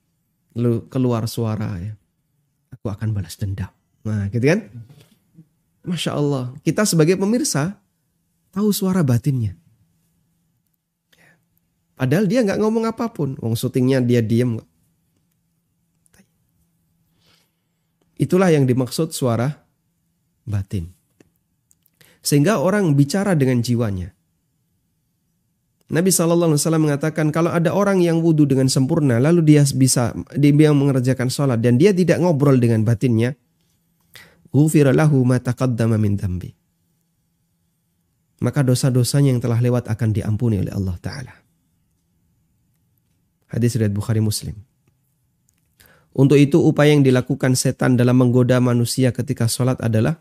lalu keluar suara ya. Aku akan balas dendam. Nah, gitu kan? Masya Allah. Kita sebagai pemirsa tahu suara batinnya. Padahal dia nggak ngomong apa pun. Wong syutingnya dia diem. Itulah yang dimaksud suara batin. Sehingga orang bicara dengan jiwanya. Nabi Shallallahu Alaihi Wasallam mengatakan kalau ada orang yang wudhu dengan sempurna lalu dia bisa dia mengerjakan sholat dan dia tidak ngobrol dengan batinnya, min dhanbi. Maka dosa-dosanya yang telah lewat akan diampuni oleh Allah Ta'ala. Hadis riwayat Bukhari Muslim. Untuk itu upaya yang dilakukan setan dalam menggoda manusia ketika sholat adalah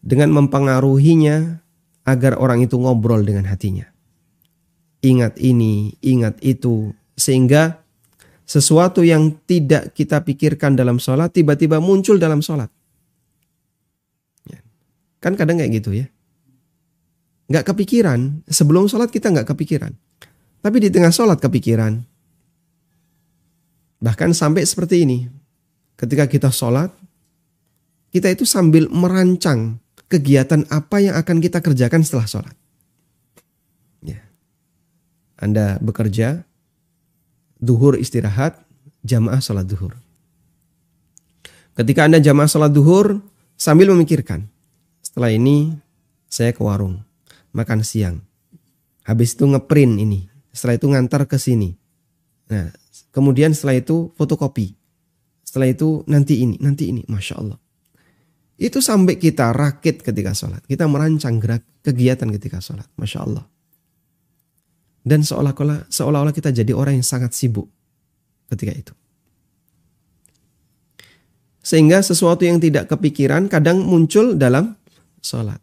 dengan mempengaruhinya agar orang itu ngobrol dengan hatinya. Ingat ini, ingat itu, sehingga sesuatu yang tidak kita pikirkan dalam sholat tiba-tiba muncul dalam sholat. Ya. Kan kadang kayak gitu ya. Nggak kepikiran, sebelum sholat kita nggak kepikiran. Tapi di tengah sholat kepikiran. Bahkan sampai seperti ini. Ketika kita sholat, kita itu sambil merancang kegiatan apa yang akan kita kerjakan setelah sholat. Ya. Anda bekerja, duhur istirahat, jamaah sholat duhur. Ketika Anda jamaah sholat duhur, sambil memikirkan, setelah ini saya ke warung, makan siang. Habis itu ngeprint ini, setelah itu ngantar ke sini. Nah, kemudian setelah itu fotokopi. Setelah itu nanti ini, nanti ini, masya Allah. Itu sampai kita rakit ketika sholat. Kita merancang gerak kegiatan ketika sholat. Masya Allah. Dan seolah-olah seolah-olah kita jadi orang yang sangat sibuk ketika itu. Sehingga sesuatu yang tidak kepikiran kadang muncul dalam sholat.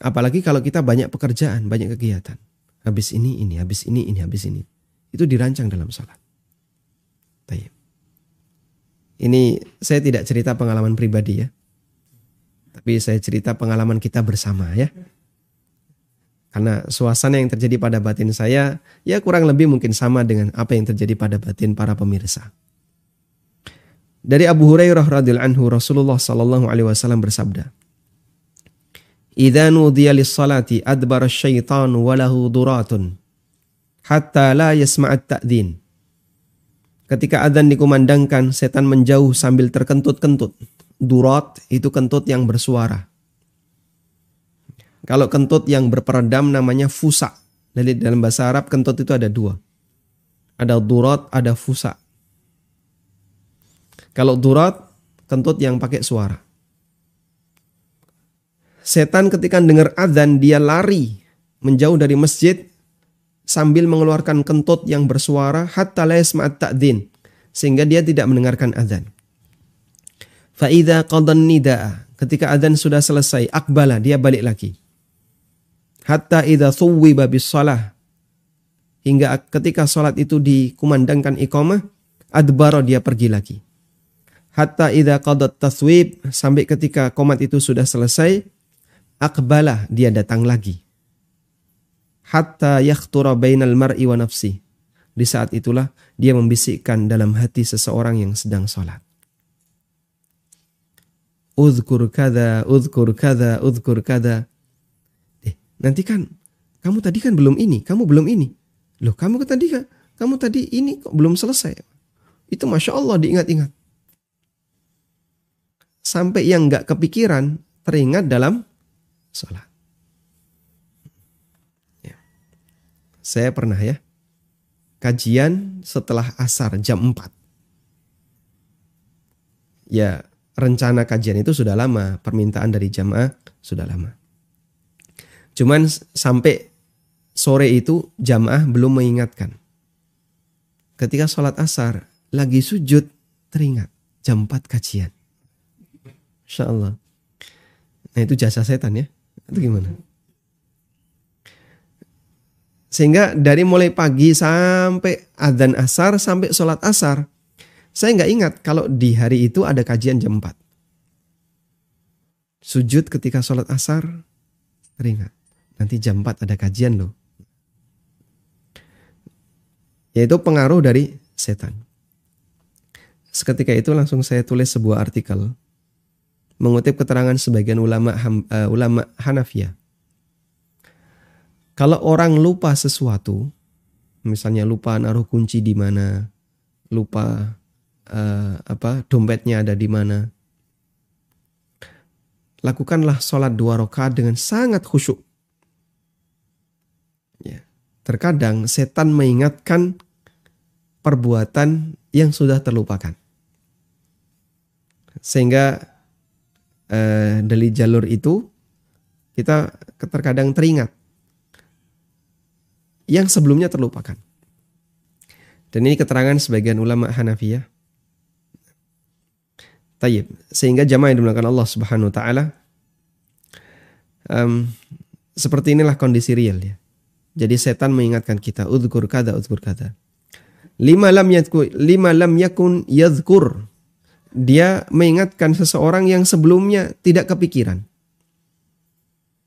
Apalagi kalau kita banyak pekerjaan, banyak kegiatan. Habis ini, ini, habis ini, ini, habis ini. Itu dirancang dalam. Baik. Ini saya tidak cerita pengalaman pribadi ya. Tapi saya cerita pengalaman kita bersama ya. Karena suasana yang terjadi pada batin saya ya kurang lebih mungkin sama dengan apa yang terjadi pada batin para pemirsa. Dari Abu Hurairah radhiyallahu anhu Rasulullah sallallahu alaihi wasallam bersabda, Syaitan hatta la. Ketika adzan dikumandangkan, setan menjauh sambil terkentut-kentut. Durat itu kentut yang bersuara. Kalau kentut yang berperedam namanya fusa. Jadi dalam bahasa Arab kentut itu ada dua. Ada durat, ada fusa. Kalau durat, kentut yang pakai suara. Setan ketika dengar adzan dia lari menjauh dari masjid sambil mengeluarkan kentut yang bersuara hatta la yasma'at ta'din sehingga dia tidak mendengarkan adzan. Fa idza nidaa ketika adzan sudah selesai akbala dia balik lagi. Hatta idza thuwiba bis salah hingga ketika salat itu dikumandangkan iqamah adbara dia pergi lagi. Hatta idza qadat taswib sampai ketika komat itu sudah selesai akbalah dia datang lagi. Hatta yakhtura bainal mar'i wa nafsi. Di saat itulah dia membisikkan dalam hati seseorang yang sedang sholat. Udhkur kada, udhkur kada, udhkur kada. Eh, nanti kan, kamu tadi kan belum ini, kamu belum ini. Loh, kamu tadi kan, kamu tadi ini kok belum selesai. Itu Masya Allah diingat-ingat. Sampai yang nggak kepikiran teringat dalam sholat. Ya. Saya pernah ya, kajian setelah asar jam 4. Ya, rencana kajian itu sudah lama, permintaan dari jamaah sudah lama. Cuman sampai sore itu jamaah belum mengingatkan. Ketika sholat asar, lagi sujud, teringat jam 4 kajian. Insya Allah. Nah itu jasa setan ya. Itu gimana? Sehingga dari mulai pagi sampai adzan asar sampai sholat asar, saya nggak ingat kalau di hari itu ada kajian jam 4. Sujud ketika sholat asar, teringat. Nanti jam 4 ada kajian loh. Yaitu pengaruh dari setan. Seketika itu langsung saya tulis sebuah artikel mengutip keterangan sebagian ulama uh, ulama Hanafiyah. Kalau orang lupa sesuatu, misalnya lupa naruh kunci di mana, lupa uh, apa dompetnya ada di mana, lakukanlah sholat dua rakaat dengan sangat khusyuk. Ya. Terkadang setan mengingatkan perbuatan yang sudah terlupakan. Sehingga eh, dari jalur itu kita terkadang teringat yang sebelumnya terlupakan. Dan ini keterangan sebagian ulama Hanafiyah. Tayyib. Sehingga jamaah yang dimulakan Allah Subhanahu wa taala um, seperti inilah kondisi real ya. Jadi setan mengingatkan kita udzkur kada udzkur kada. Lima lam yakun lima lam yakun yadhkur. Dia mengingatkan seseorang yang sebelumnya tidak kepikiran.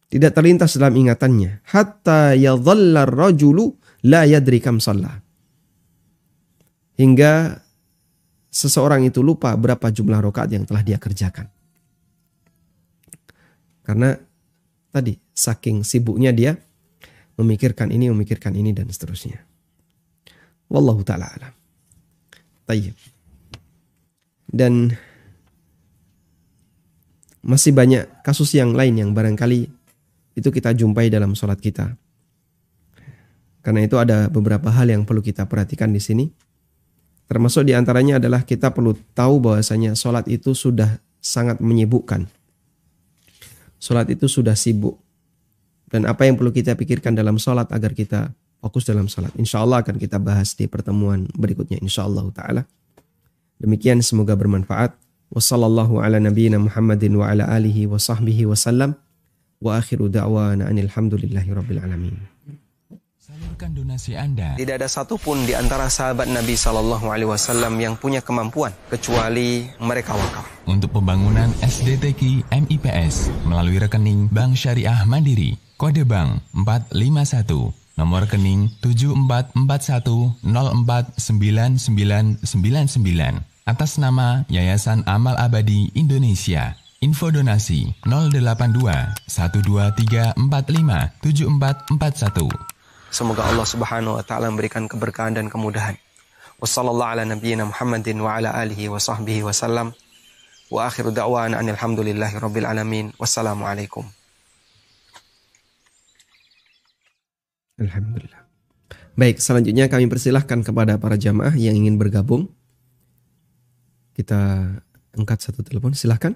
Tidak terlintas dalam ingatannya. Hatta yadhalla rajulu la yadri kam sallah hingga seseorang itu lupa berapa jumlah rokaat yang telah dia kerjakan. Karena tadi saking sibuknya dia memikirkan ini, memikirkan ini dan seterusnya. Wallahu taala alam. Tayyib. Dan masih banyak kasus yang lain yang barangkali itu kita jumpai dalam sholat kita. Karena itu ada beberapa hal yang perlu kita perhatikan di sini. Termasuk di antaranya adalah kita perlu tahu bahwasanya sholat itu sudah sangat menyibukkan. Sholat itu sudah sibuk. Dan apa yang perlu kita pikirkan dalam sholat agar kita fokus dalam sholat. Insya Allah akan kita bahas di pertemuan berikutnya. Insya Allah ta'ala. Demikian semoga bermanfaat. Wassalamualaikum ala nabiyina Muhammadin wa ala alihi wa sahbihi wa sallam. Wa akhiru da'wana anilhamdulillahi rabbil alamin. Salurkan donasi Anda. Tidak ada satupun di antara sahabat Nabi Shallallahu Alaihi Wasallam yang punya kemampuan kecuali mereka wakaf. Untuk pembangunan SDTK MIPS melalui rekening Bank Syariah Mandiri, kode bank 451, nomor rekening 7441049999 atas nama Yayasan Amal Abadi Indonesia. Info donasi 082 12345 7441. Semoga Allah Subhanahu wa taala memberikan keberkahan dan kemudahan. Wassallallahu ala nabiyyina Muhammadin wa ala alihi wa sahbihi wasallam. Wa akhiru da'wana alhamdulillahi rabbil alamin. Wassalamualaikum. Alhamdulillah. Baik, selanjutnya kami persilahkan kepada para jamaah yang ingin bergabung. Kita angkat satu telepon, silahkan.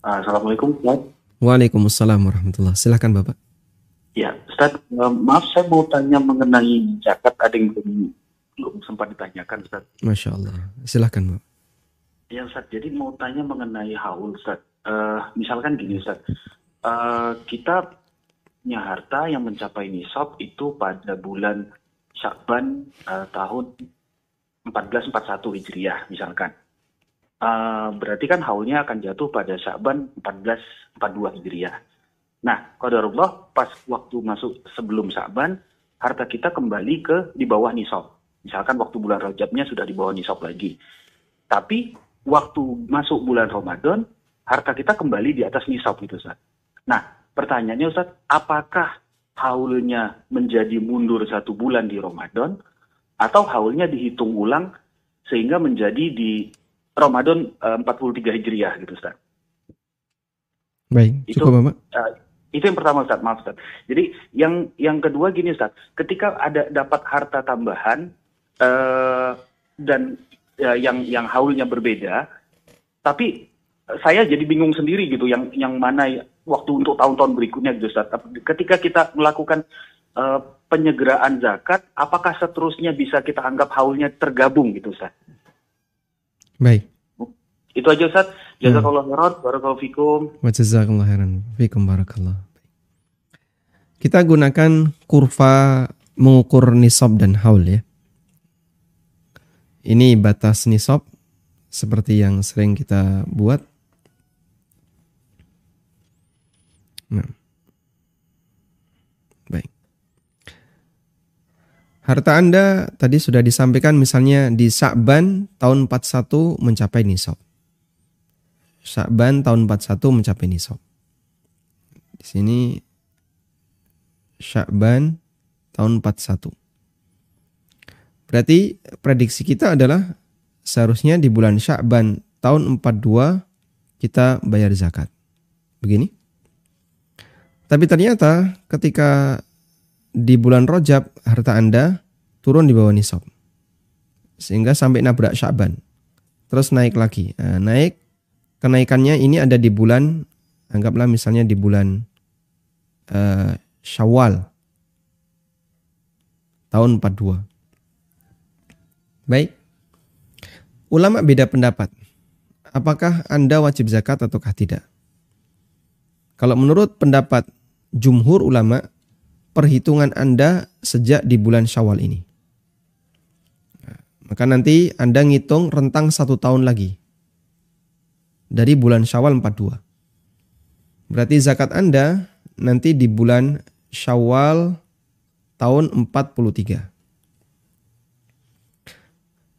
Assalamualaikum. Waalaikumsalam warahmatullahi Silahkan Bapak. Ya, Ustaz, uh, maaf saya mau tanya mengenai zakat ada yang belum, belum sempat ditanyakan Ustaz. Masya Allah, silahkan Pak. Ya Ustaz, jadi mau tanya mengenai haul Ustaz. Uh, misalkan gini Ustaz, uh, kita punya harta yang mencapai nisab itu pada bulan Syakban uh, tahun 1441 Hijriah misalkan. Uh, berarti kan haulnya akan jatuh pada Syakban 1442 Hijriah. Nah, qadarullah pas waktu masuk sebelum Sa'ban, harta kita kembali ke di bawah nisab. Misalkan waktu bulan Rajabnya sudah di bawah nisab lagi. Tapi waktu masuk bulan Ramadan, harta kita kembali di atas nisab gitu Ustaz. Nah, pertanyaannya Ustaz, apakah haulnya menjadi mundur satu bulan di Ramadan atau haulnya dihitung ulang sehingga menjadi di Ramadan uh, eh, 43 Hijriah gitu Ustaz. Baik, cukup Bapak. Uh, itu yang pertama Ustaz, maaf Ustaz. Jadi yang yang kedua gini Ustaz, ketika ada dapat harta tambahan uh, dan uh, yang yang haulnya berbeda, tapi saya jadi bingung sendiri gitu yang yang mana waktu untuk tahun-tahun berikutnya gitu Ustaz. Ketika kita melakukan uh, penyegeraan zakat, apakah seterusnya bisa kita anggap haulnya tergabung gitu Ustaz? Baik. Itu aja Ustaz. Jazakallah khairan, barakallahu fikum. Wa jazakallahu khairan. Fikum barakallah. Kita gunakan kurva mengukur nisab dan haul ya. Ini batas nisab seperti yang sering kita buat. Nah. Harta Anda tadi sudah disampaikan misalnya di Sa'ban tahun 41 mencapai nisab. Sya'ban tahun 41 mencapai nisab. Di sini Sya'ban tahun 41. Berarti prediksi kita adalah seharusnya di bulan Sya'ban tahun 42 kita bayar zakat. Begini. Tapi ternyata ketika di bulan Rojab harta Anda turun di bawah nisab. Sehingga sampai nabrak Syaban. Terus naik lagi. Nah, naik kenaikannya ini ada di bulan anggaplah misalnya di bulan uh, Syawal tahun 42. Baik. Ulama beda pendapat. Apakah Anda wajib zakat ataukah tidak? Kalau menurut pendapat jumhur ulama, perhitungan Anda sejak di bulan Syawal ini. maka nanti Anda ngitung rentang satu tahun lagi. Dari bulan Syawal 42. Berarti zakat Anda nanti di bulan Syawal tahun 43.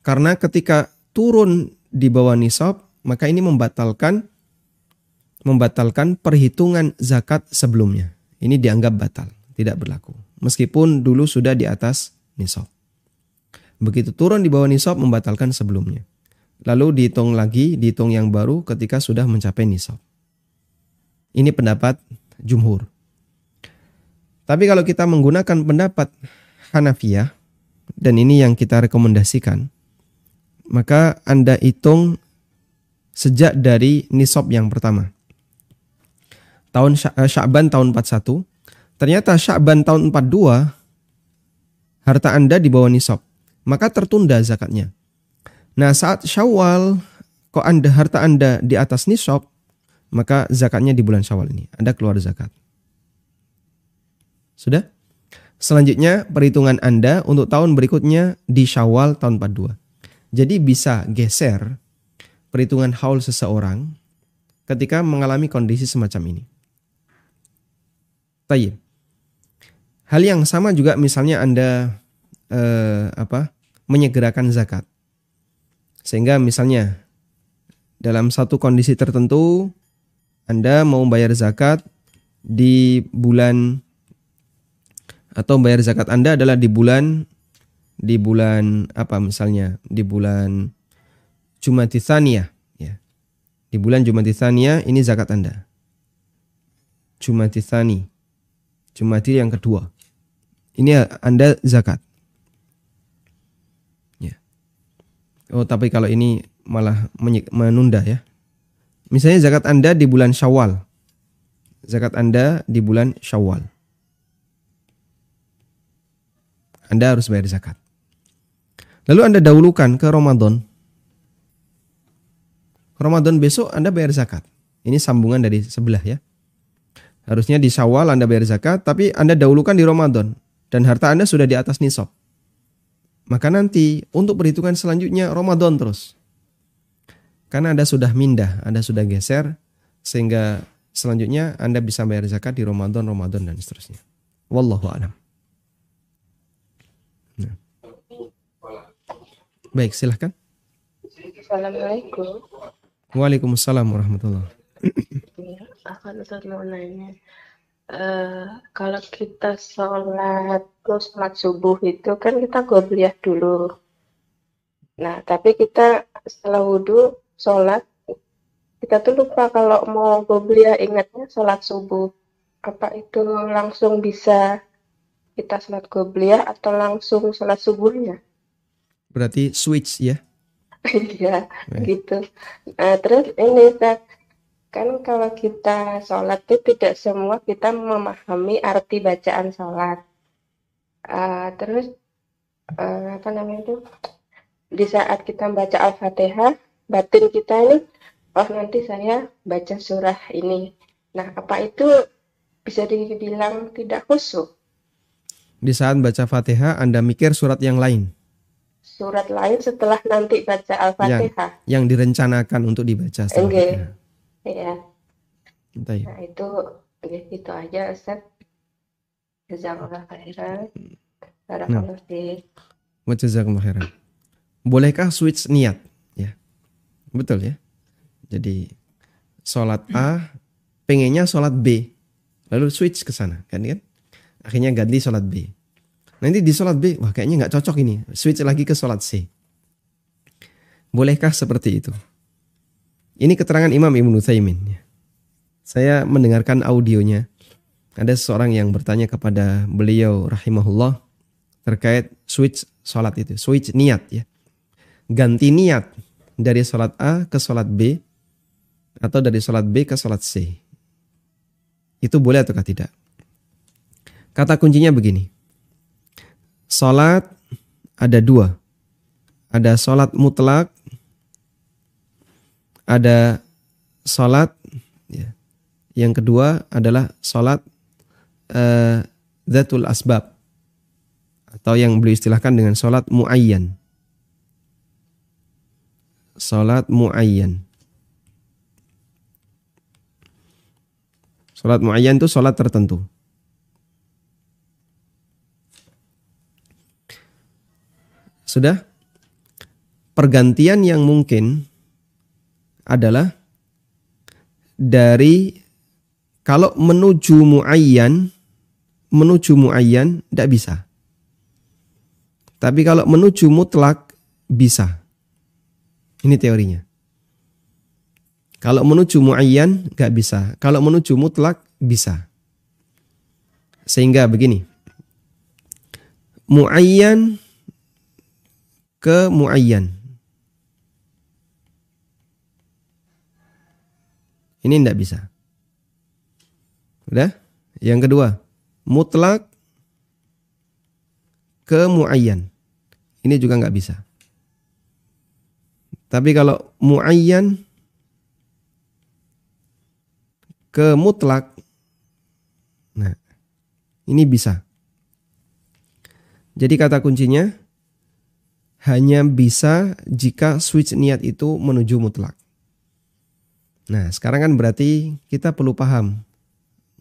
Karena ketika turun di bawah nisab, maka ini membatalkan membatalkan perhitungan zakat sebelumnya. Ini dianggap batal, tidak berlaku. Meskipun dulu sudah di atas nisab. Begitu turun di bawah nisab membatalkan sebelumnya. Lalu dihitung lagi, dihitung yang baru ketika sudah mencapai nisab. Ini pendapat jumhur. Tapi kalau kita menggunakan pendapat Hanafiyah, dan ini yang kita rekomendasikan, maka Anda hitung sejak dari nisab yang pertama tahun eh, Sya'ban tahun 41, ternyata Sya'ban tahun 42 harta Anda di bawah nisab, maka tertunda zakatnya. Nah, saat Syawal kok Anda harta Anda di atas nisab, maka zakatnya di bulan Syawal ini. Anda keluar zakat. Sudah? Selanjutnya perhitungan Anda untuk tahun berikutnya di Syawal tahun 42. Jadi bisa geser perhitungan haul seseorang ketika mengalami kondisi semacam ini. Tayyib. Hal yang sama juga misalnya Anda eh, apa? menyegerakan zakat. Sehingga misalnya dalam satu kondisi tertentu Anda mau bayar zakat di bulan atau bayar zakat Anda adalah di bulan di bulan apa misalnya di bulan Jumatitsaniyah ya. Di bulan Jumatitsaniyah ini zakat Anda. Jumatitsani Jumati yang kedua. Ini Anda zakat. Ya. Oh, tapi kalau ini malah menunda ya. Misalnya zakat Anda di bulan Syawal. Zakat Anda di bulan Syawal. Anda harus bayar zakat. Lalu Anda dahulukan ke Ramadan. Ramadan besok Anda bayar zakat. Ini sambungan dari sebelah ya. Harusnya di Syawal Anda bayar zakat, tapi Anda dahulukan di Ramadan dan harta Anda sudah di atas nisab. Maka nanti untuk perhitungan selanjutnya Ramadan terus. Karena Anda sudah mindah, Anda sudah geser sehingga selanjutnya Anda bisa bayar zakat di Ramadan, Ramadan dan seterusnya. Wallahu a'lam. Nah. Baik, silahkan. Assalamualaikum. Waalaikumsalam warahmatullahi Ya, akan Ustaz mau nanya. Uh, kalau kita sholat terus sholat subuh itu kan kita gobliyah dulu. Nah, tapi kita setelah wudhu sholat kita tuh lupa kalau mau gobliyah ingatnya sholat subuh. Apa itu langsung bisa kita sholat gobliyah atau langsung sholat subuhnya? Berarti switch ya? Iya, gitu. Nah, terus ini Ustaz, kan kalau kita sholat itu tidak semua kita memahami arti bacaan sholat. Uh, terus uh, apa namanya itu di saat kita baca al-fatihah batin kita ini oh nanti saya baca surah ini. Nah apa itu bisa dibilang tidak khusyuk? Di saat baca fatihah Anda mikir surat yang lain. Surat lain setelah nanti baca al-fatihah. Yang, yang direncanakan untuk dibaca. Oke. Okay. Iya. Nah itu ya gitu aja Ustaz. Jazakallah khairan. Barakallah nah. Jazakallah khairan. Bolehkah switch niat? Ya. Betul ya. Jadi sholat A pengennya sholat B. Lalu switch ke sana kan kan? Akhirnya ganti sholat B. Nanti di sholat B, wah kayaknya nggak cocok ini. Switch lagi ke sholat C. Bolehkah seperti itu? Ini keterangan Imam Ibn Uthaymin. Ya. saya mendengarkan audionya. Ada seseorang yang bertanya kepada beliau rahimahullah terkait switch sholat itu, switch niat ya. Ganti niat dari sholat A ke sholat B atau dari sholat B ke sholat C. Itu boleh ataukah tidak? Kata kuncinya begini. Sholat ada dua. Ada sholat mutlak, ada sholat ya, yang kedua adalah sholat uh, zatul asbab atau yang beliau istilahkan dengan sholat muayyan. Sholat muayyan. Sholat muayyan itu sholat tertentu. Sudah? Pergantian yang mungkin adalah dari kalau menuju muayyan menuju muayyan tidak bisa. Tapi kalau menuju mutlak bisa. Ini teorinya. Kalau menuju muayyan nggak bisa. Kalau menuju mutlak bisa. Sehingga begini. Muayyan ke muayyan. Ini tidak bisa. Udah? Yang kedua, mutlak ke muayyan. Ini juga nggak bisa. Tapi kalau muayyan ke mutlak, nah ini bisa. Jadi kata kuncinya hanya bisa jika switch niat itu menuju mutlak. Nah, sekarang kan berarti kita perlu paham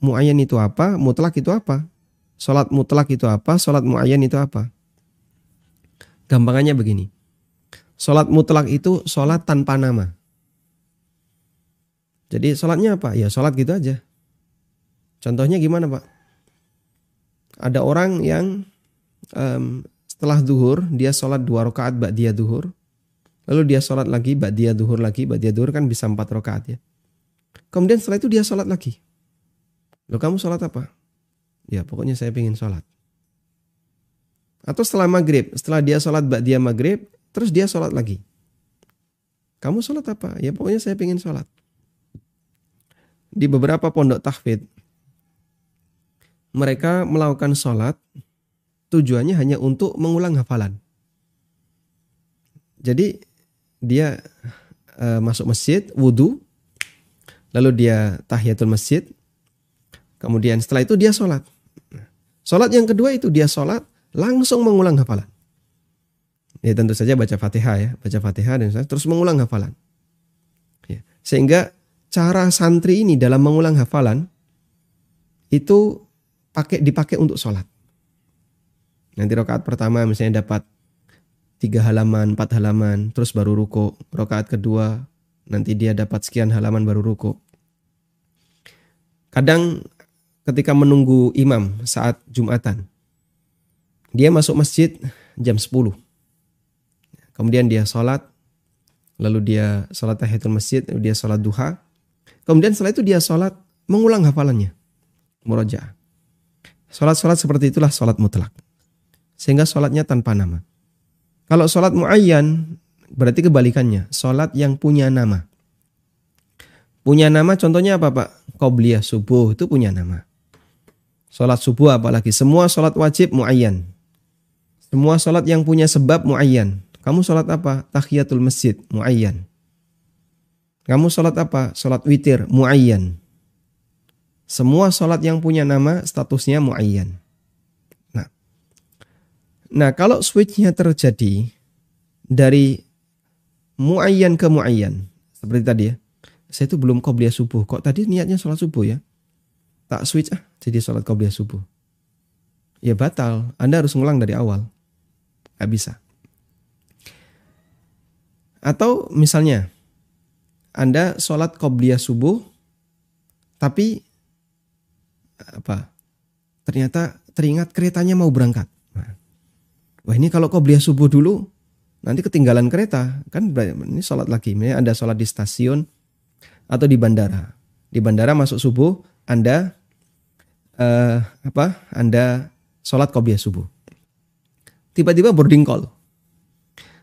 muayyan itu apa, mutlak itu apa. Salat mutlak itu apa, salat muayyan itu apa. Gampangannya begini. Salat mutlak itu salat tanpa nama. Jadi salatnya apa? Ya salat gitu aja. Contohnya gimana Pak? Ada orang yang um, setelah duhur dia sholat dua rakaat dia duhur Lalu dia sholat lagi, dia duhur lagi, dia duhur kan bisa empat rakaat ya. Kemudian setelah itu dia sholat lagi. Lo kamu sholat apa? Ya pokoknya saya pengen sholat. Atau setelah maghrib, setelah dia sholat dia maghrib, terus dia sholat lagi. Kamu sholat apa? Ya pokoknya saya pengen sholat. Di beberapa pondok tahfidz, mereka melakukan sholat tujuannya hanya untuk mengulang hafalan. Jadi dia uh, masuk masjid, wudhu, lalu dia tahiyatul masjid, kemudian setelah itu dia sholat. Sholat yang kedua itu dia sholat langsung mengulang hafalan. Ya tentu saja baca fatihah ya, baca fatihah dan terus mengulang hafalan. Ya. Sehingga cara santri ini dalam mengulang hafalan itu pakai dipakai untuk sholat. Nanti rakaat pertama misalnya dapat tiga halaman, empat halaman, terus baru ruko. Rokaat kedua, nanti dia dapat sekian halaman baru ruko. Kadang ketika menunggu imam saat Jumatan, dia masuk masjid jam 10. Kemudian dia sholat, lalu dia sholat tahiyatul masjid, dia sholat duha. Kemudian setelah itu dia sholat mengulang hafalannya. Murojaah. Sholat-sholat seperti itulah sholat mutlak. Sehingga sholatnya tanpa nama. Kalau sholat muayyan berarti kebalikannya. Sholat yang punya nama. Punya nama contohnya apa Pak? Qobliyah subuh itu punya nama. Sholat subuh apalagi. Semua sholat wajib muayyan. Semua sholat yang punya sebab muayyan. Kamu sholat apa? Tahiyatul masjid muayyan. Kamu sholat apa? Sholat witir muayyan. Semua sholat yang punya nama statusnya muayyan. Nah, kalau switchnya terjadi dari muayyan ke muayyan, seperti tadi ya, saya itu belum qobliyah subuh. Kok tadi niatnya sholat subuh ya? Tak switch ah, jadi sholat qobliyah subuh. Ya batal, Anda harus ngulang dari awal. Gak bisa. Atau misalnya, Anda sholat qobliyah subuh, tapi apa? Ternyata teringat keretanya mau berangkat. Wah ini kalau kau beli subuh dulu, nanti ketinggalan kereta. Kan ini sholat lagi. Ini ada sholat di stasiun atau di bandara. Di bandara masuk subuh, Anda uh, apa? Anda sholat qobliyah subuh. Tiba-tiba boarding call.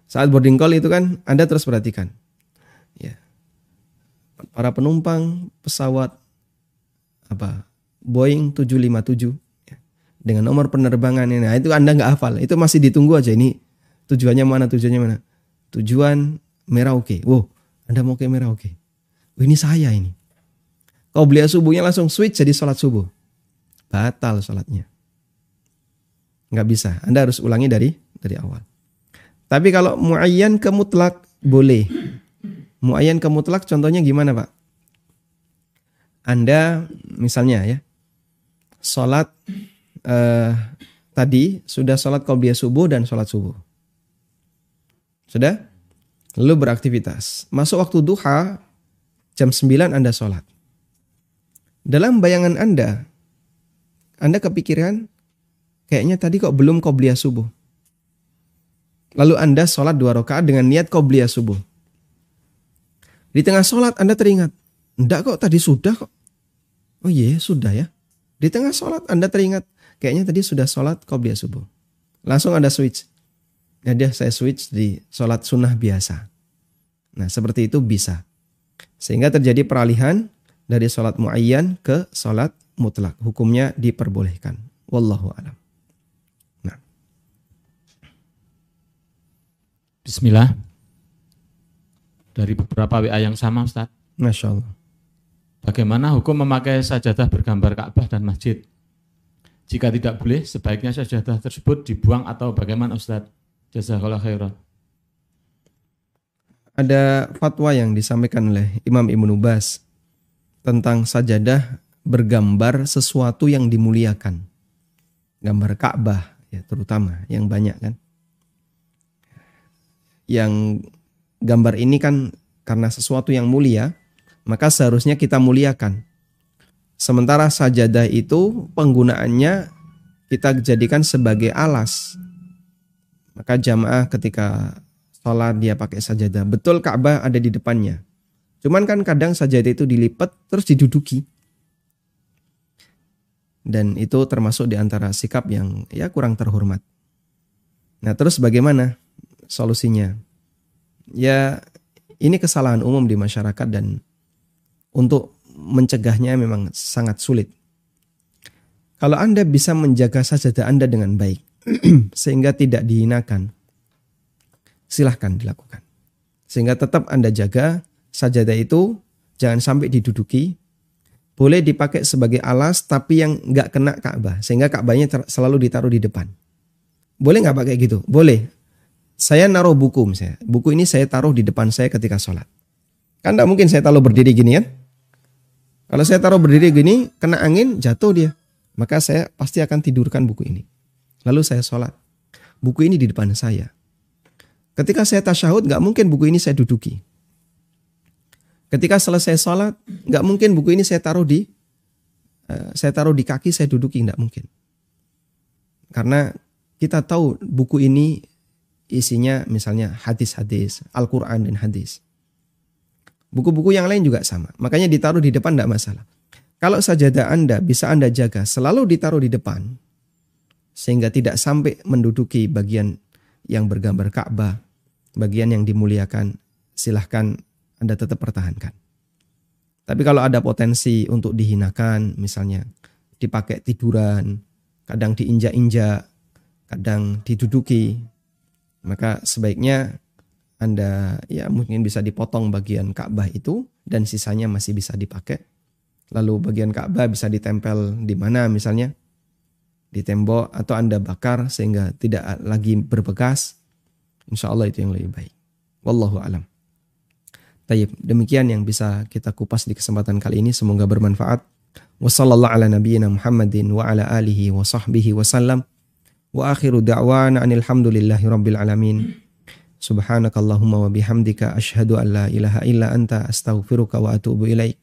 Saat boarding call itu kan Anda terus perhatikan. Ya. Para penumpang pesawat apa? Boeing 757 ya, dengan nomor penerbangan ini. Nah, itu Anda nggak hafal. Itu masih ditunggu aja ini tujuannya mana, tujuannya mana. Tujuan Merauke. Wow, Anda mau ke Merauke. Oh, ini saya ini. Kau beli subuhnya langsung switch jadi sholat subuh. Batal sholatnya. Nggak bisa. Anda harus ulangi dari dari awal. Tapi kalau muayyan ke mutlak boleh. Muayyan ke mutlak contohnya gimana Pak? Anda misalnya ya, sholat eh, tadi sudah sholat qobliyah subuh dan sholat subuh. Sudah? Lalu beraktivitas. Masuk waktu duha, jam 9 Anda sholat. Dalam bayangan Anda, Anda kepikiran, kayaknya tadi kok belum qobliyah subuh. Lalu Anda sholat dua rakaat dengan niat qobliyah subuh. Di tengah sholat Anda teringat, enggak kok tadi sudah kok. Oh iya sudah ya. Di tengah sholat Anda teringat, kayaknya tadi sudah sholat qobliyah subuh. Langsung Anda switch. Ya dia saya switch di sholat sunnah biasa. Nah seperti itu bisa. Sehingga terjadi peralihan dari sholat muayyan ke sholat mutlak. Hukumnya diperbolehkan. Wallahu alam. Nah. Bismillah. Dari beberapa WA yang sama Ustaz. Masya Allah. Bagaimana hukum memakai sajadah bergambar Ka'bah dan masjid? Jika tidak boleh, sebaiknya sajadah tersebut dibuang atau bagaimana Ustaz? Jazakallah khairan. Ada fatwa yang disampaikan oleh Imam Ibnu Bas tentang sajadah bergambar sesuatu yang dimuliakan. Gambar Ka'bah ya terutama yang banyak kan. Yang gambar ini kan karena sesuatu yang mulia, maka seharusnya kita muliakan. Sementara sajadah itu penggunaannya kita jadikan sebagai alas maka jamaah ketika sholat dia pakai sajadah. Betul Ka'bah ada di depannya. Cuman kan kadang sajadah itu dilipat terus diduduki. Dan itu termasuk di antara sikap yang ya kurang terhormat. Nah terus bagaimana solusinya? Ya ini kesalahan umum di masyarakat dan untuk mencegahnya memang sangat sulit. Kalau Anda bisa menjaga sajadah Anda dengan baik, sehingga tidak dihinakan, silahkan dilakukan. Sehingga tetap Anda jaga sajadah itu jangan sampai diduduki. Boleh dipakai sebagai alas tapi yang nggak kena Ka'bah. Sehingga Ka'bahnya selalu ditaruh di depan. Boleh nggak pakai gitu? Boleh. Saya naruh buku misalnya. Buku ini saya taruh di depan saya ketika sholat. Kan nggak mungkin saya taruh berdiri gini kan? Kalau saya taruh berdiri gini, kena angin, jatuh dia. Maka saya pasti akan tidurkan buku ini. Lalu saya sholat. Buku ini di depan saya. Ketika saya tasyahud, nggak mungkin buku ini saya duduki. Ketika selesai sholat, nggak mungkin buku ini saya taruh di uh, saya taruh di kaki, saya duduki, nggak mungkin. Karena kita tahu buku ini isinya misalnya hadis-hadis, Al-Quran dan hadis. Buku-buku yang lain juga sama. Makanya ditaruh di depan tidak masalah. Kalau sajadah Anda bisa Anda jaga selalu ditaruh di depan, sehingga tidak sampai menduduki bagian yang bergambar Ka'bah, bagian yang dimuliakan, silahkan Anda tetap pertahankan. Tapi kalau ada potensi untuk dihinakan, misalnya dipakai tiduran, kadang diinjak-injak, kadang diduduki, maka sebaiknya Anda ya mungkin bisa dipotong bagian Ka'bah itu dan sisanya masih bisa dipakai. Lalu bagian Ka'bah bisa ditempel di mana misalnya di tembok atau Anda bakar sehingga tidak lagi berbekas. Insya Allah itu yang lebih baik. Wallahu alam. Tayyib, demikian yang bisa kita kupas di kesempatan kali ini. Semoga bermanfaat. Wassallallahu ala nabiyyina Muhammadin wa ala alihi wa sahbihi wa sallam. Wa akhiru da'wana anil hamdulillahi rabbil alamin. Subhanakallahumma wa bihamdika ashhadu an la ilaha illa anta astaghfiruka wa atubu ilaik.